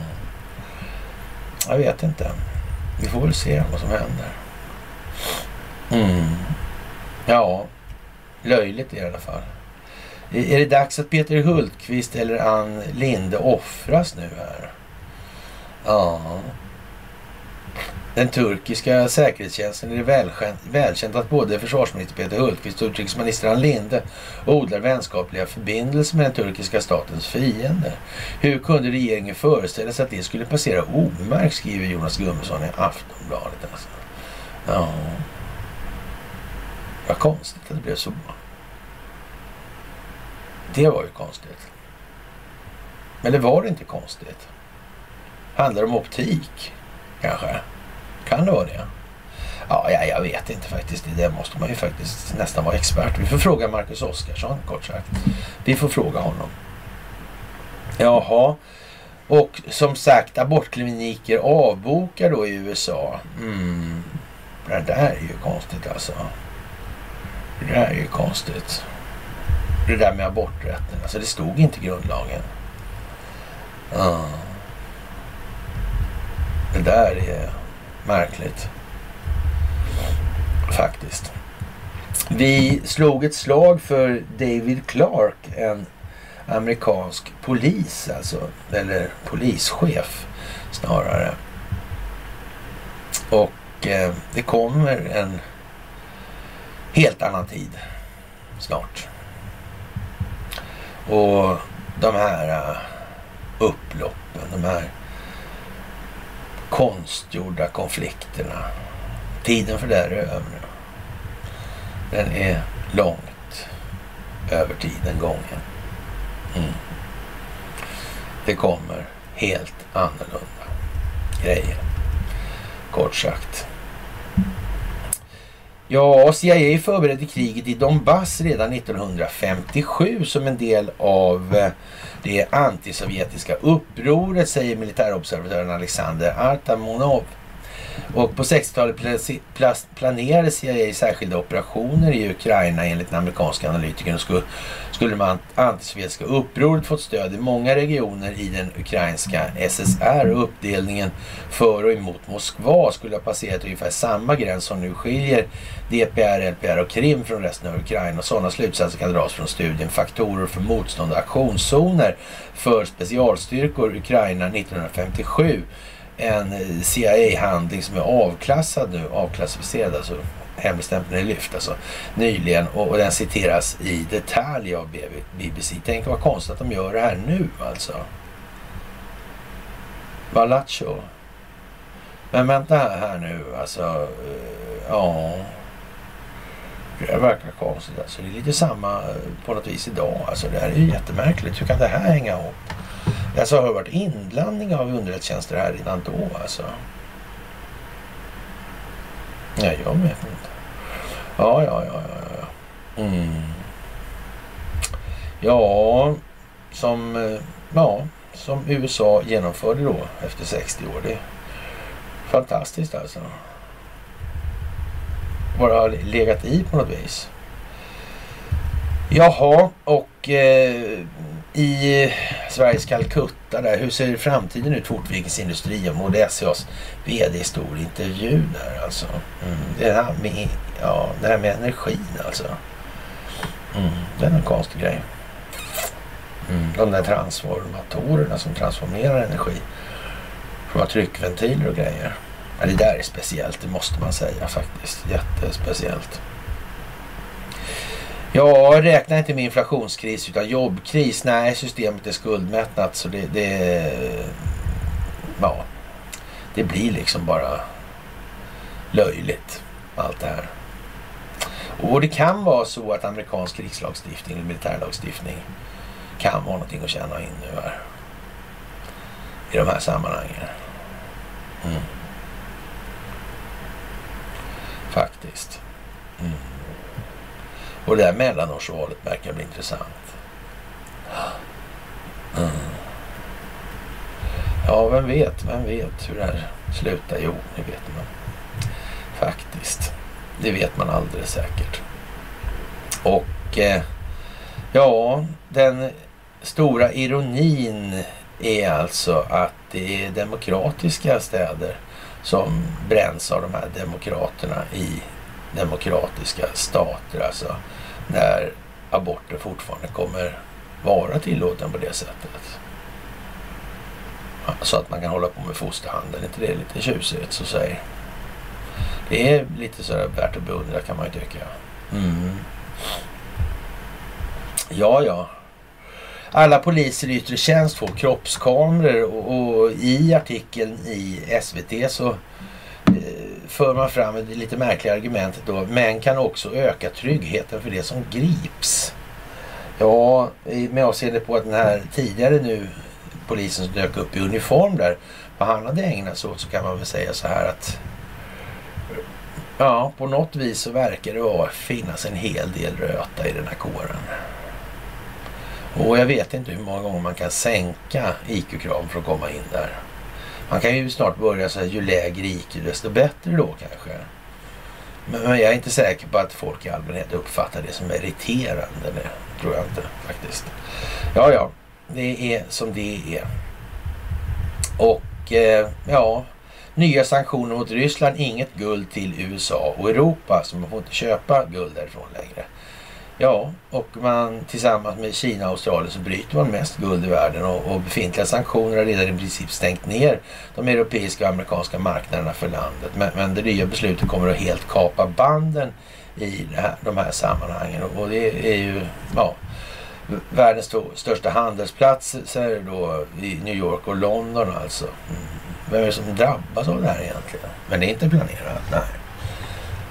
Jag vet inte. Vi får väl se vad som händer. Mm. Ja, löjligt i alla fall. Är det dags att Peter Hultqvist eller Ann Linde offras nu här? Ja. Den turkiska säkerhetstjänsten är det välkänt, välkänt att både försvarsminister Peter Hultqvist och utrikesminister Ann Linde odlar vänskapliga förbindelser med den turkiska statens fiende. Hur kunde regeringen föreställa sig att det skulle passera omärkt, skriver Jonas Gummesson i Aftonbladet. Alltså. Ja. Vad konstigt att det blev så. Det var ju konstigt. Men det var inte konstigt. Handlar det om optik kanske? Kan det vara det? Ja, ja, jag vet inte faktiskt. Det måste man ju faktiskt nästan vara expert. Vi får fråga Marcus Oskarsson kort sagt. Vi får fråga honom. Jaha. Och som sagt, abortkliniker avbokar då i USA. Mm. Det där är ju konstigt alltså. Det där är ju konstigt. Det där med aborträtten. Alltså det stod inte i grundlagen. Uh. Det där är märkligt. Faktiskt. Vi slog ett slag för David Clark, en amerikansk polis alltså. Eller polischef snarare. Och eh, det kommer en helt annan tid snart. Och de här äh, upploppen, de här konstgjorda konflikterna. Tiden för det är över nu. Den är långt över tiden gången. Mm. Det kommer helt annorlunda grejer. Kort sagt. Ja, CIA förberedde kriget i Donbass redan 1957 som en del av eh, det antisovjetiska upproret, säger militärobservatören Alexander Artamonov. Och på 60-talet planerade CIA särskilda operationer i Ukraina enligt den amerikanska analytikern. Skulle, skulle man antisovjetiska upproret fått stöd i många regioner i den ukrainska SSR och uppdelningen för och emot Moskva skulle ha passerat ungefär samma gräns som nu skiljer DPR, LPR och Krim från resten av Ukraina. Och sådana slutsatser kan dras från studien Faktorer för motstånd och aktionszoner för specialstyrkor Ukraina 1957 en eh, CIA-handling som är avklassad nu, avklassificerad alltså. Hemligstämpeln är lyft alltså nyligen och, och den citeras i detalj av BBC. Tänk vad konstigt att de gör det här nu alltså. Valacho. Men vänta här, här nu alltså. Uh, ja. Det verkar konstigt alltså. Det är lite samma eh, på något vis idag. Alltså det här är ju jättemärkligt. Hur kan det här hänga ihop? Alltså har det varit inblandning av underrättelsetjänster här redan då alltså? Nej, jag vet inte. Ja, ja, ja, ja. Ja, mm. ja som, eh, ja, som USA genomförde då efter 60 år. Det är fantastiskt alltså. Bara legat i på något vis. Jaha, och eh, i Sveriges Calcutta där. Hur ser framtiden ut för Ortvikens Industriområde? SCAs VD i stor intervju där alltså. Mm. Det, här med, ja, det här med energin alltså. Mm. Det är en konstig grej. Mm. De där transformatorerna som transformerar energi. Från att tryckventiler och grejer. Ja, det där är speciellt, det måste man säga faktiskt. Jättespeciellt. Ja, räkna inte med inflationskris utan jobbkris. Nej, systemet är skuldmättat så det, det, ja, det blir liksom bara löjligt allt det här. Och det kan vara så att amerikansk krigslagstiftning eller militärlagstiftning kan vara någonting att känna in nu här. I de här sammanhangen. Mm. Faktiskt. Mm. Och det där mellanårsvalet verkar bli intressant. Mm. Ja, vem vet, vem vet hur det här slutar? Jo, det vet man. Faktiskt. Det vet man alldeles säkert. Och eh, ja, den stora ironin är alltså att det är demokratiska städer som bränns av de här demokraterna i demokratiska stater. Alltså när aborter fortfarande kommer vara tillåten på det sättet. Så att man kan hålla på med fosterhandel. Är inte det lite tjusigt så säg. Det är lite sådär värt att beundra kan man ju tycka. Mm. Ja, ja. Alla poliser i yttre tjänst får kroppskameror och, och i artikeln i SVT så för man fram det lite märkliga argumentet då. Män kan också öka tryggheten för det som grips. Ja, med avseende på att den här tidigare nu polisen som dök upp i uniform där, vad han hade ägnat sig åt så kan man väl säga så här att ja, på något vis så verkar det vara, finnas en hel del röta i den här kåren. Och jag vet inte hur många gånger man kan sänka IQ-kraven för att komma in där. Man kan ju snart börja så här, ju lägre IQ desto bättre då kanske. Men, men, jag är inte säker på att folk i allmänhet uppfattar det som irriterande. Det tror jag inte faktiskt. Ja, ja, det är som det är. Och eh, ja, nya sanktioner mot Ryssland, inget guld till USA och Europa, så man får inte köpa guld därifrån längre. Ja, och man tillsammans med Kina och Australien så bryter man mest guld i världen och, och befintliga sanktioner har redan i princip stängt ner de europeiska och amerikanska marknaderna för landet. Men, men det nya beslutet kommer att helt kapa banden i här, de här sammanhangen och, och det är ju ja, världens två största handelsplatser då i New York och London alltså. Mm. Vem är det som drabbas av det här egentligen? Men det är inte planerat, nej.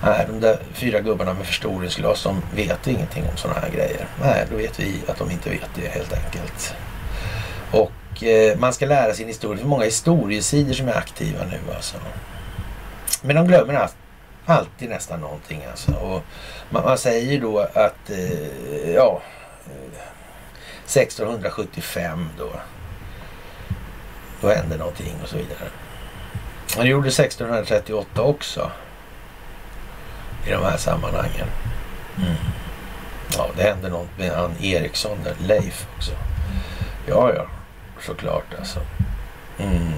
Nej, de där fyra gubbarna med förstoringsglas som vet ingenting om sådana här grejer. Nej, då vet vi att de inte vet det helt enkelt. Och eh, man ska lära sin historia. Det är många historiesidor som är aktiva nu alltså. Men de glömmer allt, alltid nästan någonting alltså. Och man, man säger då att, eh, ja, eh, 1675 då. Då hände någonting och så vidare. Men det gjorde 1638 också i de här sammanhangen. Mm. Ja, det hände något med han Eriksson där, Leif också. Ja, ja, såklart alltså. Mm.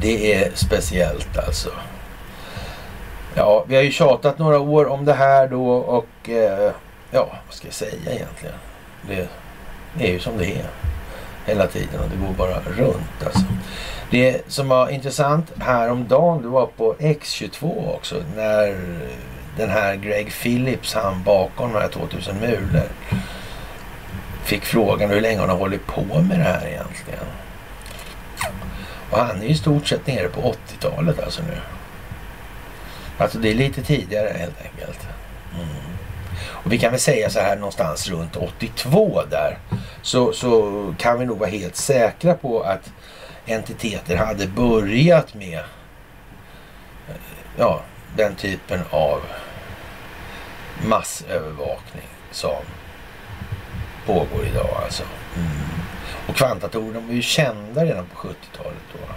Det är speciellt alltså. Ja, vi har ju tjatat några år om det här då och eh, ja, vad ska jag säga egentligen? Det, det är ju som det är hela tiden och det går bara runt alltså. Det som var intressant häromdagen, det var på X22 också, när den här Greg Phillips, han bakom de här 2000 mulor, fick frågan hur länge han har hållit på med det här egentligen. Och han är i stort sett nere på 80-talet alltså nu. Alltså det är lite tidigare helt enkelt. Mm. Och vi kan väl säga så här någonstans runt 82 där. Så, så kan vi nog vara helt säkra på att entiteter hade börjat med ja, den typen av massövervakning som pågår idag alltså. Mm. Och kvantdatorerna var ju kända redan på 70-talet då.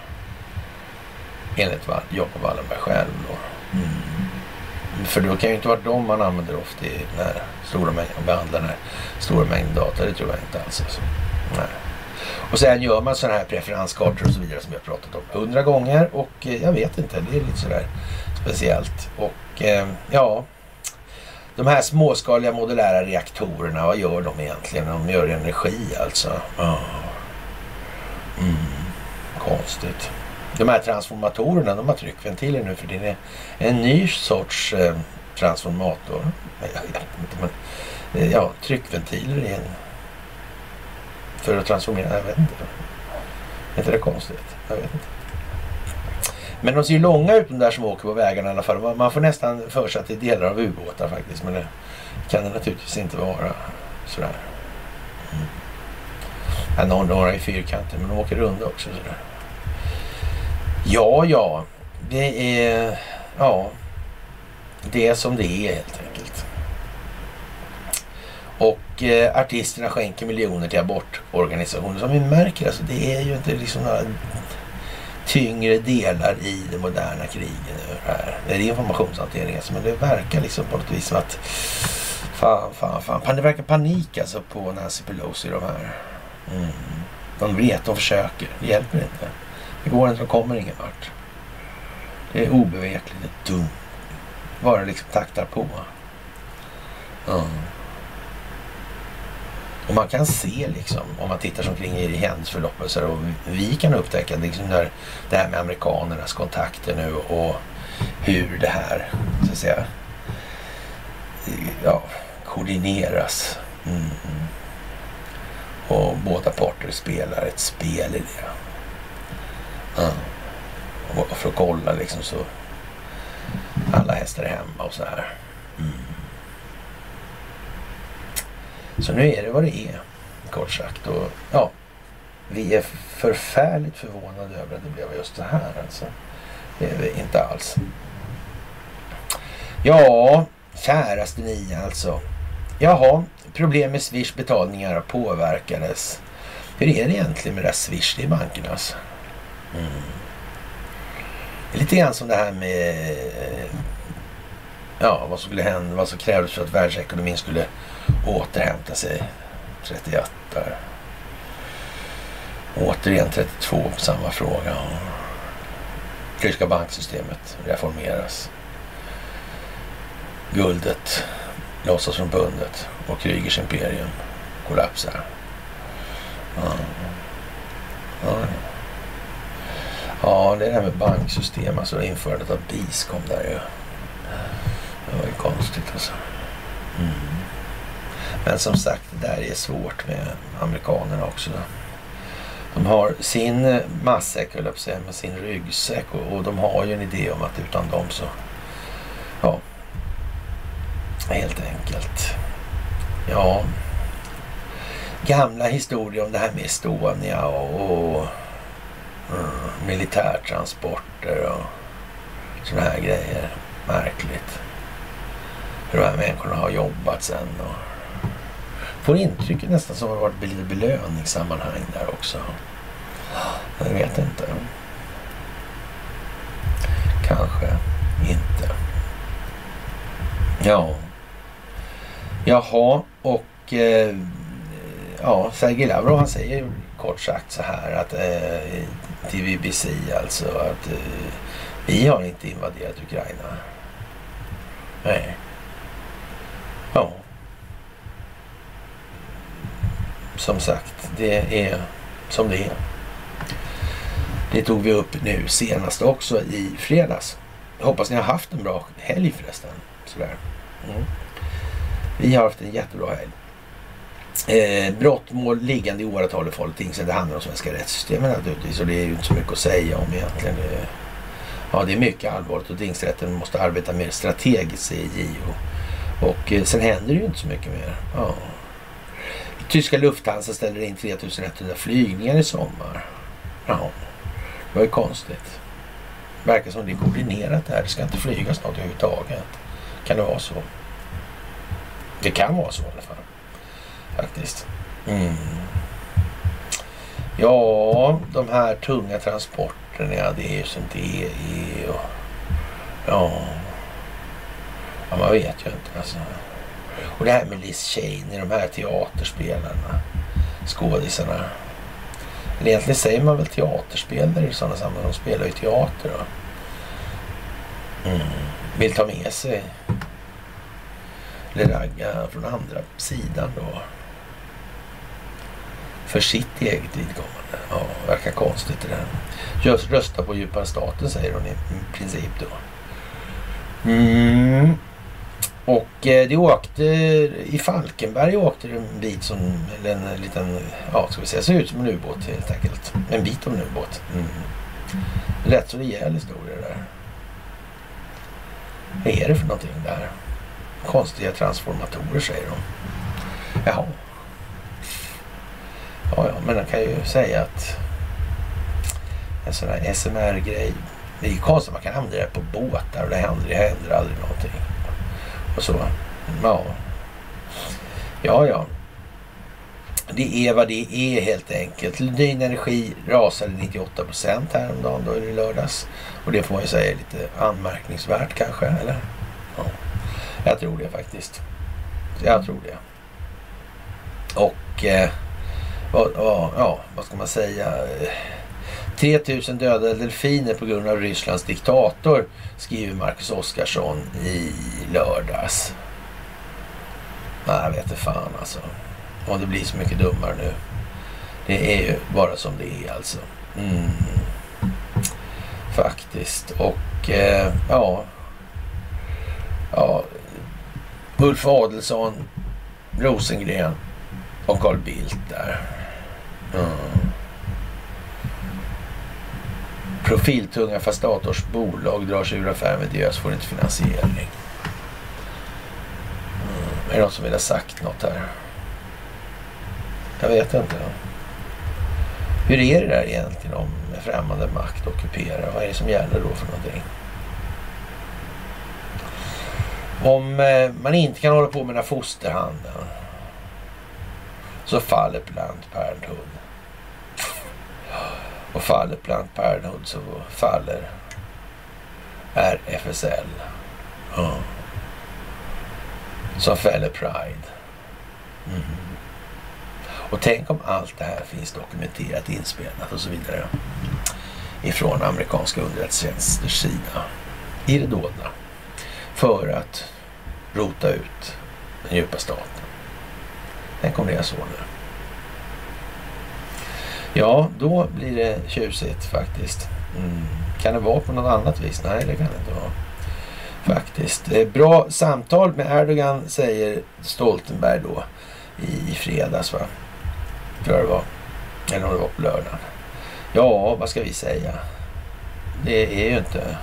Enligt Jacob Wallenberg själv då. Mm. För då kan ju inte vara de man använder ofta i den här stora mängden. behandlar den här stora mängden data. Det tror jag inte alls. Alltså. Nej. Och sen gör man sådana här preferenskartor och så vidare som jag pratat om hundra gånger och eh, jag vet inte, det är lite sådär speciellt. Och eh, ja, de här småskaliga modulära reaktorerna, vad gör de egentligen? De gör energi alltså. Mm, konstigt. De här transformatorerna, de har tryckventiler nu för det är en ny sorts eh, transformator. Jag vet inte, men eh, ja, tryckventiler är en för att transformera. Jag vet inte. Är inte det konstigt? Jag vet inte. Men de ser ju långa ut de där som åker på vägarna i alla fall. Man får nästan för sig att det är delar av ubåtar faktiskt. Men det kan det naturligtvis inte vara. Sådär. Mm. Ja, några, några i fyrkanter men de åker runda också. Sådär. Ja, ja. Det är... Ja. det är som det är helt enkelt. Och eh, artisterna skänker miljoner till abortorganisationer. Som vi märker, alltså, det är ju inte liksom några tyngre delar i det moderna kriget. Det, här. det är informationshantering alltså, men det verkar liksom på något vis som att fan, fan, fan. Det verkar panik alltså på Nancy Pelosi de här. Mm. De vet, de försöker. Det hjälper inte. Det går inte, de kommer ingen vart. Det är obevekligt, det är dumt. Bara liksom taktar på. Mm. Och man kan se liksom, om man tittar sig omkring i händelseförloppet, och vi kan upptäcka liksom när det här med amerikanernas kontakter nu och hur det här, så att säga, ja, koordineras. Mm. Och båda parter spelar ett spel i det. Mm. Och för att kolla liksom så alla hästar är hemma och så här. Mm. Så nu är det vad det är, kort sagt. Och ja, vi är förfärligt förvånade över att det blev just så här alltså. Det är vi inte alls. Ja, käraste ni alltså. Jaha, problem med Swish betalningar påverkades. Hur är det egentligen med det där Swish i bankerna? Alltså? Mm. Det är lite grann som det här med eh, ja, vad som skulle hända, vad som krävdes för att världsekonomin skulle återhämta sig 31 där. Återigen 32 på samma fråga. Tyska banksystemet reformeras. Guldet lossas från bundet och Krygers imperium kollapsar. Ja. Ja. ja, det här med banksystem, alltså införandet av BIS kom där ju. Det var ju konstigt alltså. Mm. Men som sagt, det där är svårt med amerikanerna också. De har sin matsäck, höll jag med sin ryggsäck och, och de har ju en idé om att utan dem så, ja, helt enkelt. Ja, gamla historier om det här med Estonia och, och mm, militärtransporter och sådana här grejer. Märkligt. Hur de här människorna har jobbat sen. Och får intrycket nästan som att det varit lite belöningssammanhang där också. Jag vet inte. Kanske inte. Ja. Jaha, och eh, ja, Sergej Lavrov han säger kort sagt så här att eh, till BBC alltså att eh, vi har inte invaderat Ukraina. Nej. Ja. Som sagt, det är som det är. Det tog vi upp nu senast också i fredags. Jag hoppas ni har haft en bra helg förresten. Sådär. Mm. Vi har haft en jättebra helg. Eh, brottmål liggande i åratal i Falu tingsrätt. Det handlar om svenska rättssystemet naturligtvis och det är ju inte så mycket att säga om egentligen. Det, ja, det är mycket allvarligt och tingsrätten måste arbeta mer strategiskt säger JO. Och eh, sen händer det ju inte så mycket mer. Ja. Tyska Lufthansa ställer in 3100 flygningar i sommar. Ja, det var ju konstigt. Verkar som det är koordinerat det här. Det ska inte flygas något överhuvudtaget. Kan det vara så? Det kan vara så i alla fall. Faktiskt. Mm. Ja, de här tunga transporterna, ja, det är ju som det är. Och, ja, Ja, man vet ju inte alltså. Och det här med Liz Cheney, de här teaterspelarna, skådisarna. Eller egentligen säger man väl teaterspelare i sådana sammanhang. De spelar ju teater. Då. Mm. Vill ta med sig eller ragga från andra sidan då. För sitt eget vidkommande. Ja, verkar konstigt det där. Just rösta på djupare staten säger hon i princip då. Mm. Och eh, det åkte, i Falkenberg åkte det en bit som, eller en liten, ja ska vi säga, ser ut som en ubåt helt enkelt. En bit av en ubåt. Mm. Rätt så rejäl historia det där. Vad är det för någonting där? Konstiga transformatorer säger de. Jaha. Ja, ja, men man kan ju säga att en sån här SMR-grej. Det är ju konstigt att man kan använda det på båtar och det händer, det händer aldrig någonting och så. Ja. Ja, ja. Det är vad det är helt enkelt. Lundin Energi rasade 98 procent häromdagen då i lördags. Och det får man ju säga är lite anmärkningsvärt kanske, eller? Ja. Jag tror det faktiskt. Jag tror det. Och eh, vad, vad, ja, vad ska man säga? 3000 döda delfiner på grund av Rysslands diktator, skriver Marcus Oskarsson i lördags. Nej, jag vet inte fan alltså. Om det blir så mycket dummare nu. Det är ju bara som det är alltså. Mm. Faktiskt. Och eh, ja. Ja. Ulf Adelsson, Rosengren och Carl Bildt där. Mm. Profiltunga fastators bolag drar sig ur affären med Diös får inte finansiering. Mm. Är det någon som vill ha sagt något här? Jag vet inte. Hur är det där egentligen om främmande makt ockuperar? Vad är det som gäller då för någonting? Om eh, man inte kan hålla på med den här fosterhandeln så faller plant Parenthood. Och faller Planned Parenthood så faller RFSL. Ja. Som fäller Pride. Mm. Och tänk om allt det här finns dokumenterat, inspelat och så vidare ifrån amerikanska underrättelsetjänsters sida i det dolda för att rota ut den djupa staten. Tänk om det är så nu. Ja, då blir det tjusigt faktiskt. Mm. Kan det vara på något annat vis? Nej, det kan det inte vara. Faktiskt. Eh, bra samtal med Erdogan säger Stoltenberg då i fredags. Va? tror jag det var. Eller om det var på lördagen. Ja, vad ska vi säga? Det är ju inte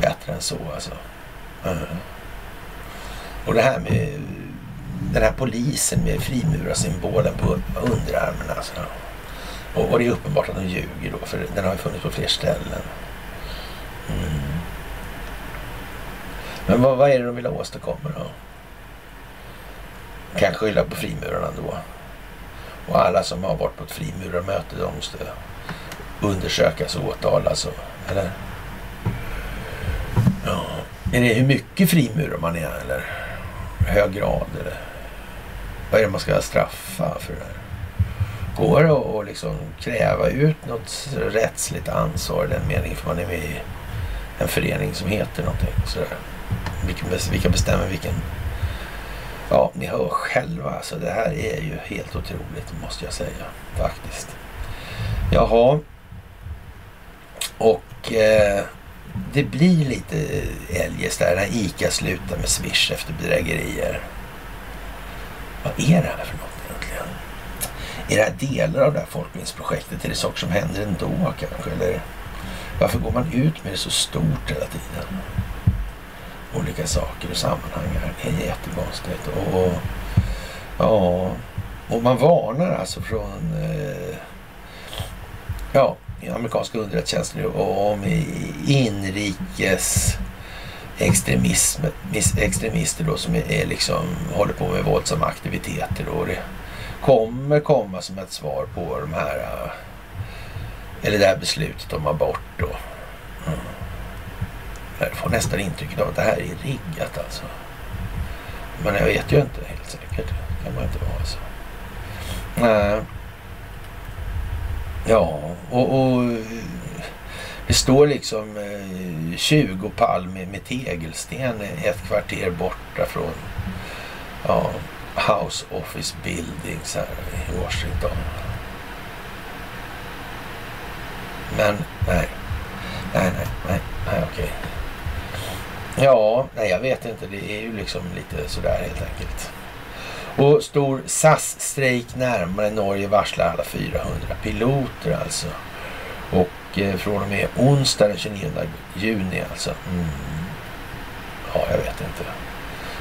bättre än så alltså. Mm. Och det här med den här polisen med frimurarsymbolen på underarmen alltså. Och, och, det är uppenbart att de ljuger då, för den har ju funnits på fler ställen. Mm. Men vad, vad är det de vill åstadkomma då? Kan skylla på frimurarna då. Och alla som har varit på ett frimurarmöte, de måste undersökas och åtalas. Och, eller? Ja. Är det hur mycket frimurar man är eller? Hög grad eller? Vad är det man ska straffa för det här? Går det att liksom kräva ut något rättsligt ansvar i den meningen för man är med i en förening som heter någonting sådär. Vilka bestämmer vilken Ja, ni hör själva. Alltså, det här är ju helt otroligt måste jag säga faktiskt. Jaha. Och eh, det blir lite eljest där när ICA slutar med Swish efter bedrägerier. Vad är det här för något? Är det här delar av det här folkbildningsprojektet? Är det saker som händer ändå kanske? Eller varför går man ut med det så stort hela tiden? olika saker och sammanhang här. Det är jättekonstigt. Och, och, ja, och man varnar alltså från eh, ja, amerikanska underrättelsetjänster om inrikes extremism, extremister då som är, liksom, håller på med våldsamma aktiviteter. Då. Det kommer komma som ett svar på de här, eh, eller det här beslutet om abort. Då. Mm. Jag får nästan intrycket av att det här är riggat alltså. Men jag vet ju inte helt säkert. Det kan man inte vara alltså. Nej. Ja, och, och det står liksom eh, 20 palm med, med tegelsten ett kvarter borta från ja, House Office Buildings här i Washington. Men nej, nej, nej, nej, nej okej. Ja, nej jag vet inte. Det är ju liksom lite sådär helt enkelt. Och stor SAS-strejk närmare Norge varslar alla 400 piloter alltså. Och eh, från och med onsdag den 29 juni alltså. Mm. Ja, jag vet inte.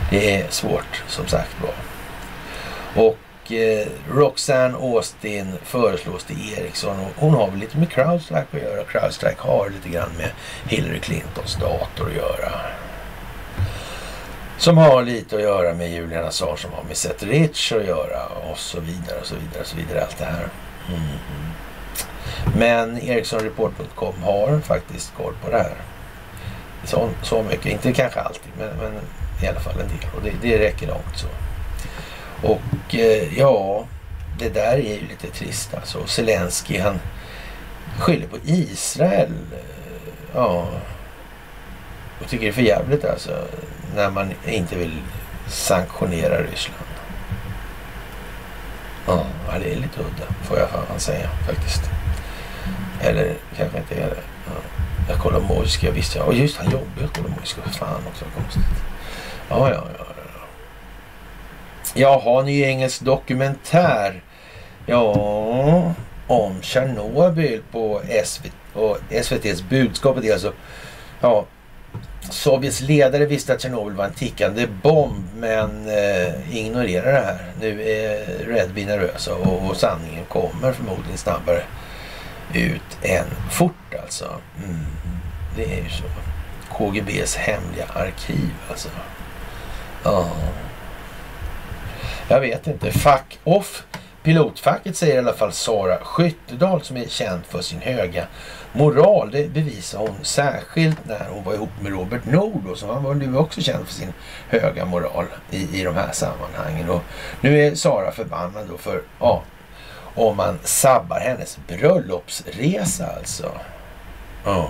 Det är svårt som sagt var. Och eh, Roxanne Austin föreslås till Ericsson och hon har väl lite med Crowdstrike att göra. Crowdstrike har lite grann med Hillary Clintons dator att göra. Som har lite att göra med Julian Assange, som har med Seth Rich att göra och så vidare och så vidare och så vidare. Allt det här. Mm. Men Ericssonreport.com har faktiskt koll på det här. Så, så mycket, inte kanske alltid, men, men i alla fall en del. Och det, det räcker långt så. Och eh, ja, det där är ju lite trist alltså. Zelensky han skyller på Israel. Eh, ja, och tycker det är för jävligt alltså. När man inte vill sanktionera Ryssland. Ja, det är lite udda får jag fan säga faktiskt. Eller kanske inte är det. Ja. Jag kollar visst ja. Och just han jobbar ju kollar Mojska. Fan också konstigt. Ja, ja, ja. Jaha, ny engelsk dokumentär. Ja, om Tjernobyl på SVT. Och SVTs budskapet är alltså ja, Sovjets ledare visste att Tjernobyl var en tickande bomb men eh, ignorerar det här. Nu är Red nervösa och, och, sanningen kommer förmodligen snabbare ut än fort alltså. Mm, det är ju så. KGBs hemliga arkiv alltså. Ja. Jag vet inte. Fuck off. Pilotfacket säger i alla fall Sara Skyttedal som är känd för sin höga moral. Det bevisar hon särskilt när hon var ihop med Robert Nord som han var nu också känd för sin höga moral i, i de här sammanhangen. Och nu är Sara förbannad då för ja, om man sabbar hennes bröllopsresa alltså. Ja.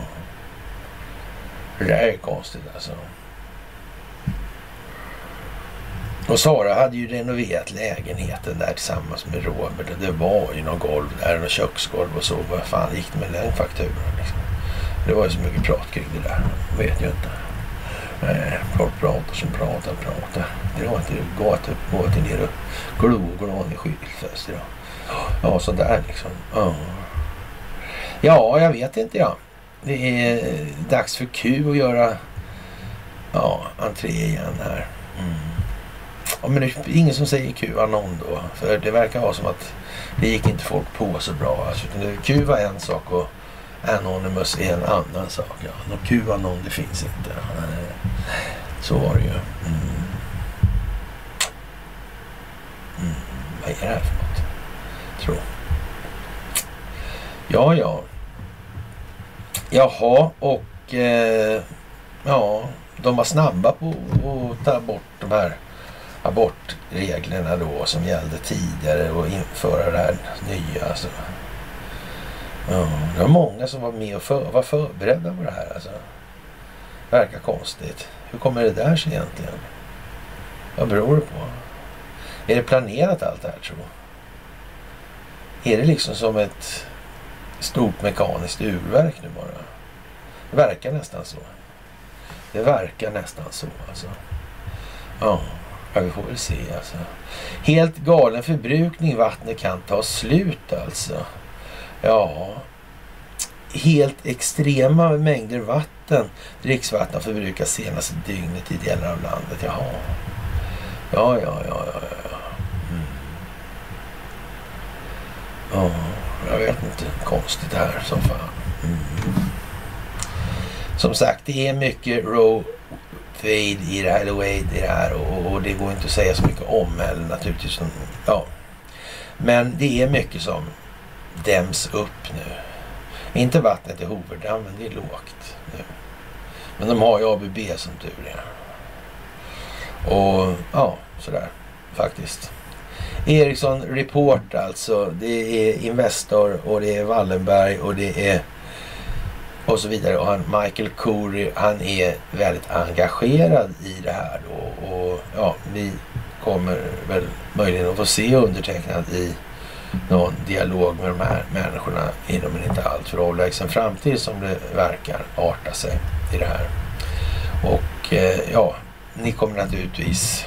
Det där är konstigt alltså. Och Sara hade ju renoverat lägenheten där tillsammans med Robert. Det var ju något golv där, något köksgolv och så. Vad fan gick det med den fakturan liksom? Det var ju så mycket prat kring det där. Jag vet ju inte. Eh, folk pratar som pratar pratar. Det var inte gata upp, gata ner och glo och glad i skyltfest idag. Ja, sådär liksom. Ja. ja, jag vet inte ja. Det är dags för Q att göra ja, entré igen här. Mm. Ja, men det är ingen som säger Qanon då. För det verkar vara som att det gick inte folk på så bra. Alltså, Q var en sak och Anonymous är en annan sak. Ja. Någon Qanon det finns inte. Eh, så var det ju. Mm. Mm. Vad är det här för något? Tro. Ja, ja. Jaha, och eh, ja, de var snabba på att ta bort de här abortreglerna då som gällde tidigare och införa det här nya. Alltså. Ja, det var många som var med och för, var förberedda på det här. Alltså. Verkar konstigt. Hur kommer det där sig egentligen? Vad beror det på? Är det planerat allt det här tro? Är det liksom som ett stort mekaniskt urverk nu bara? Det verkar nästan så. Det verkar nästan så alltså. Ja. Ja, vi får väl se alltså. Helt galen förbrukning. Vattnet kan ta slut alltså. Ja, helt extrema mängder vatten. Dricksvatten förbrukas senaste dygnet i delar av landet. Jaha. Ja, ja, ja, ja, ja. Mm. Ja, jag vet inte. Konstigt det här som fan. Mm. Som sagt, det är mycket row fade i det här, eller wade i det här och, och, det går inte att säga så mycket om heller naturligtvis. Ja. Men det är mycket som däms upp nu. Inte vattnet i Hoverdammen, det är lågt nu. Men de har ju ABB som tur är. Och ja, sådär faktiskt. Ericsson Report alltså. Det är Investor och det är Wallenberg och det är och så vidare. Och han, Michael Corey, han är väldigt engagerad i det här då. Och ja, vi kommer väl möjligen att få se undertecknad i någon dialog med de här människorna inom en inte alltför avlägsen framtid som det verkar arta sig i det här. Och eh, ja, ni kommer naturligtvis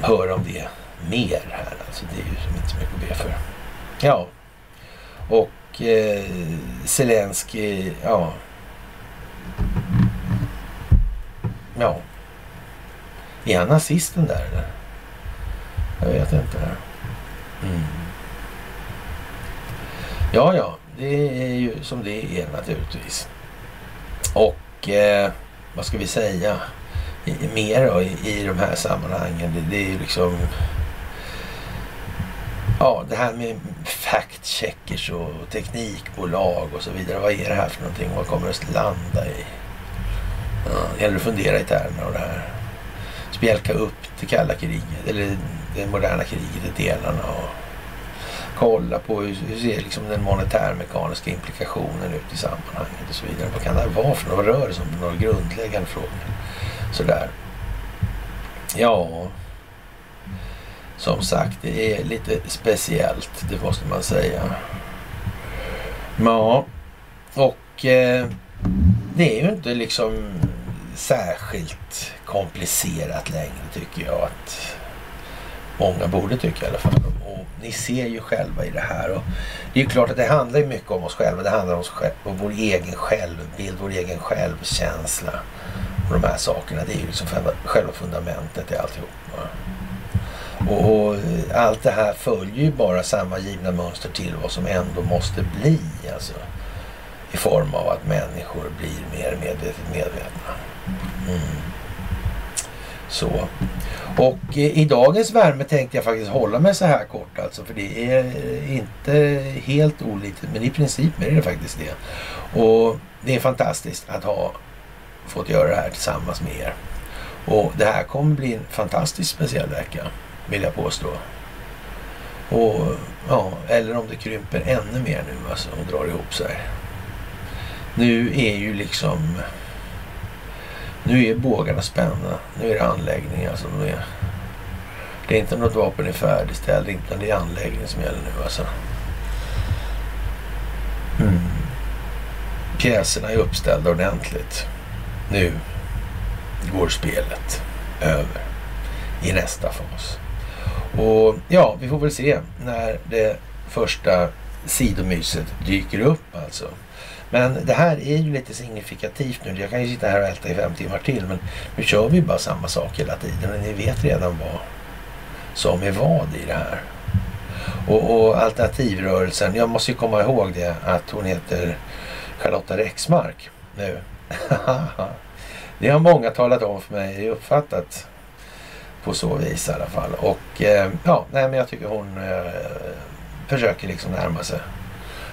höra om det mer här. Alltså det är ju inte så mycket att be för. Ja, och eh, Zelensky, ja. Ja. Är han nazisten där eller? Jag vet inte. Mm. Ja, ja. Det är ju som det är naturligtvis. Och eh, vad ska vi säga, mer då, i, i de här sammanhangen. Det, det är ju liksom Ja, det här med fact-checkers och teknikbolag och så vidare. Vad är det här för någonting? Vad kommer det att landa i? Ja, det gäller att fundera i termer av det här. Spjälka upp det kalla kriget, eller det moderna kriget i delarna och kolla på hur, hur ser liksom den monetärmekaniska implikationen ut i sammanhanget och så vidare. Vad kan det här vara för något? Vad rör det sig om? Några grundläggande frågor. Sådär. Ja, som sagt, det är lite speciellt, det måste man säga. Ja, och eh, det är ju inte liksom särskilt komplicerat längre tycker jag att många borde tycka i alla fall. Och ni ser ju själva i det här. Och det är ju klart att det handlar mycket om oss själva. Det handlar om, oss själva, om vår egen självbild, vår egen självkänsla. Och de här sakerna, det är ju liksom själva fundamentet i alltihop. Och, och, eh, allt det här följer ju bara samma givna mönster till vad som ändå måste bli. Alltså, I form av att människor blir mer medvetet medvetna. Mm. Så. Och eh, i dagens värme tänkte jag faktiskt hålla mig så här kort alltså. För det är inte helt olikt. Men i princip är det faktiskt det. Och det är fantastiskt att ha fått göra det här tillsammans med er. Och det här kommer bli en fantastiskt speciell vecka vill jag påstå. Och, ja, eller om det krymper ännu mer nu alltså och drar ihop sig. Nu är ju liksom... Nu är bågarna spända. Nu är det anläggningar alltså, som är... Det är inte något vapen är färdigställt, det är anläggningen som gäller nu alltså. Mm. Pjäserna är uppställda ordentligt. Nu går spelet över i nästa fas. Och ja, vi får väl se när det första sidomyset dyker upp alltså. Men det här är ju lite signifikativt nu. Jag kan ju sitta här och älta i fem timmar till men nu kör vi bara samma sak hela tiden och ni vet redan vad som är vad i det här. Och, och alternativrörelsen, jag måste ju komma ihåg det att hon heter Charlotta Rexmark nu. det har många talat om för mig, uppfattat på så vis i alla fall. Och eh, ja, nej, men jag tycker hon eh, försöker liksom närma sig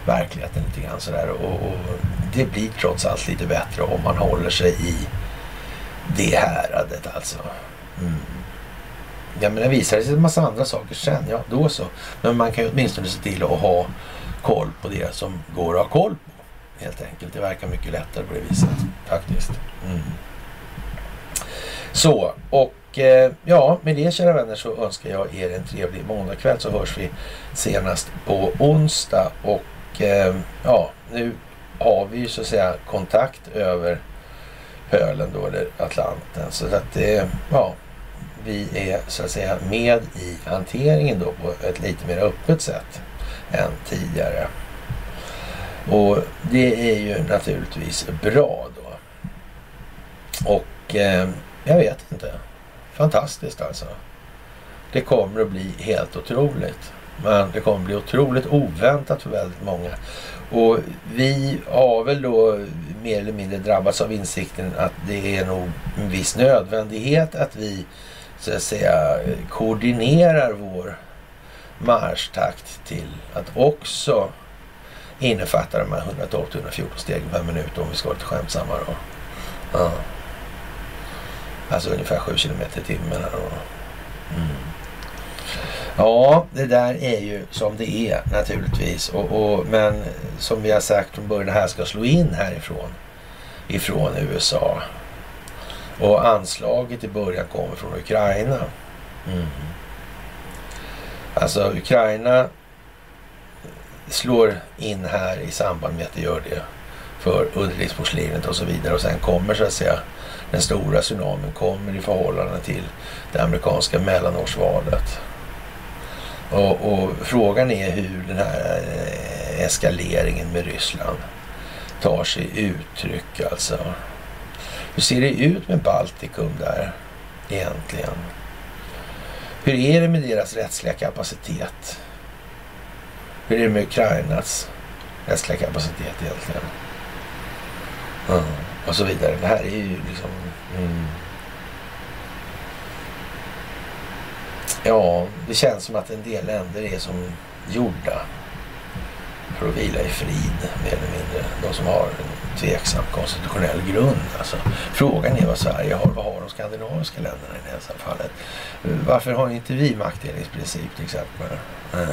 verkligheten lite grann sådär. Och, och, det blir trots allt lite bättre om man håller sig i det häradet alltså. Mm. Ja men det visar sig en massa andra saker sen, ja då så. Men man kan ju åtminstone se till att ha koll på det som går att ha koll på. Helt enkelt. Det verkar mycket lättare på det viset faktiskt. Mm. Så, och Eh, ja, med det kära vänner så önskar jag er en trevlig måndagkväll så hörs vi senast på onsdag. Och eh, ja, nu har vi ju så att säga kontakt över pölen då, eller Atlanten. Så att det, ja, vi är så att säga med i hanteringen då på ett lite mer öppet sätt än tidigare. Och det är ju naturligtvis bra då. Och eh, jag vet inte. Fantastiskt alltså. Det kommer att bli helt otroligt. Men det kommer att bli otroligt oväntat för väldigt många. Och vi har väl då mer eller mindre drabbats av insikten att det är nog en viss nödvändighet att vi så att säga koordinerar vår marschtakt till att också innefatta de här 112-114 stegen per minut om vi ska vara lite skämtsamma då. Ja. Alltså ungefär 7 kilometer i timmen. Mm. Ja, det där är ju som det är naturligtvis. Och, och, men som vi har sagt från början, det här ska slå in härifrån. Ifrån USA. Och anslaget i början kommer från Ukraina. Mm. Alltså Ukraina slår in här i samband med att det gör det för underlivsporslinet och så vidare. Och sen kommer så att säga den stora tsunamin kommer i förhållande till det amerikanska mellanårsvalet. Och, och, frågan är hur den här eh, eskaleringen med Ryssland tar sig uttryck alltså. Hur ser det ut med Baltikum där egentligen? Hur är det med deras rättsliga kapacitet? Hur är det med Ukrainas rättsliga kapacitet egentligen? Mm och så vidare. Det här är ju liksom... Mm. Ja, det känns som att en del länder är som gjorda för att vila i frid, mer eller mindre. De som har en tveksam konstitutionell grund. Alltså, frågan är vad Sverige har. Vad har de skandinaviska länderna i det här fallet? Varför har inte vi maktdelningsprincip till exempel? Mm.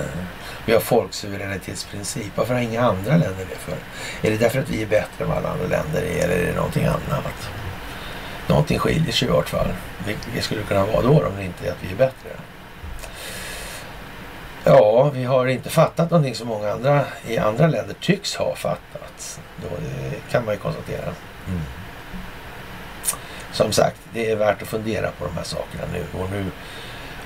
Vi har folksuveränitetsprincip. Varför har inga andra länder det för? Är det därför att vi är bättre än vad alla andra länder är eller är det någonting annat? Någonting skiljer sig i vart fall. Vilket skulle kunna vara då om det inte är att vi är bättre? Ja, vi har inte fattat någonting som många andra i andra länder tycks ha fattat. Då, det kan man ju konstatera. Mm. Som sagt, det är värt att fundera på de här sakerna nu. Och nu,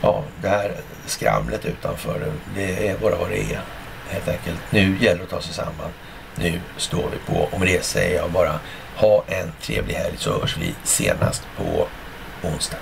ja, det här skramlet utanför, det är bara vad det är. Helt enkelt. Nu gäller det att ta sig samman. Nu står vi på. Och med det säger jag bara ha en trevlig helg så hörs vi senast på onsdag.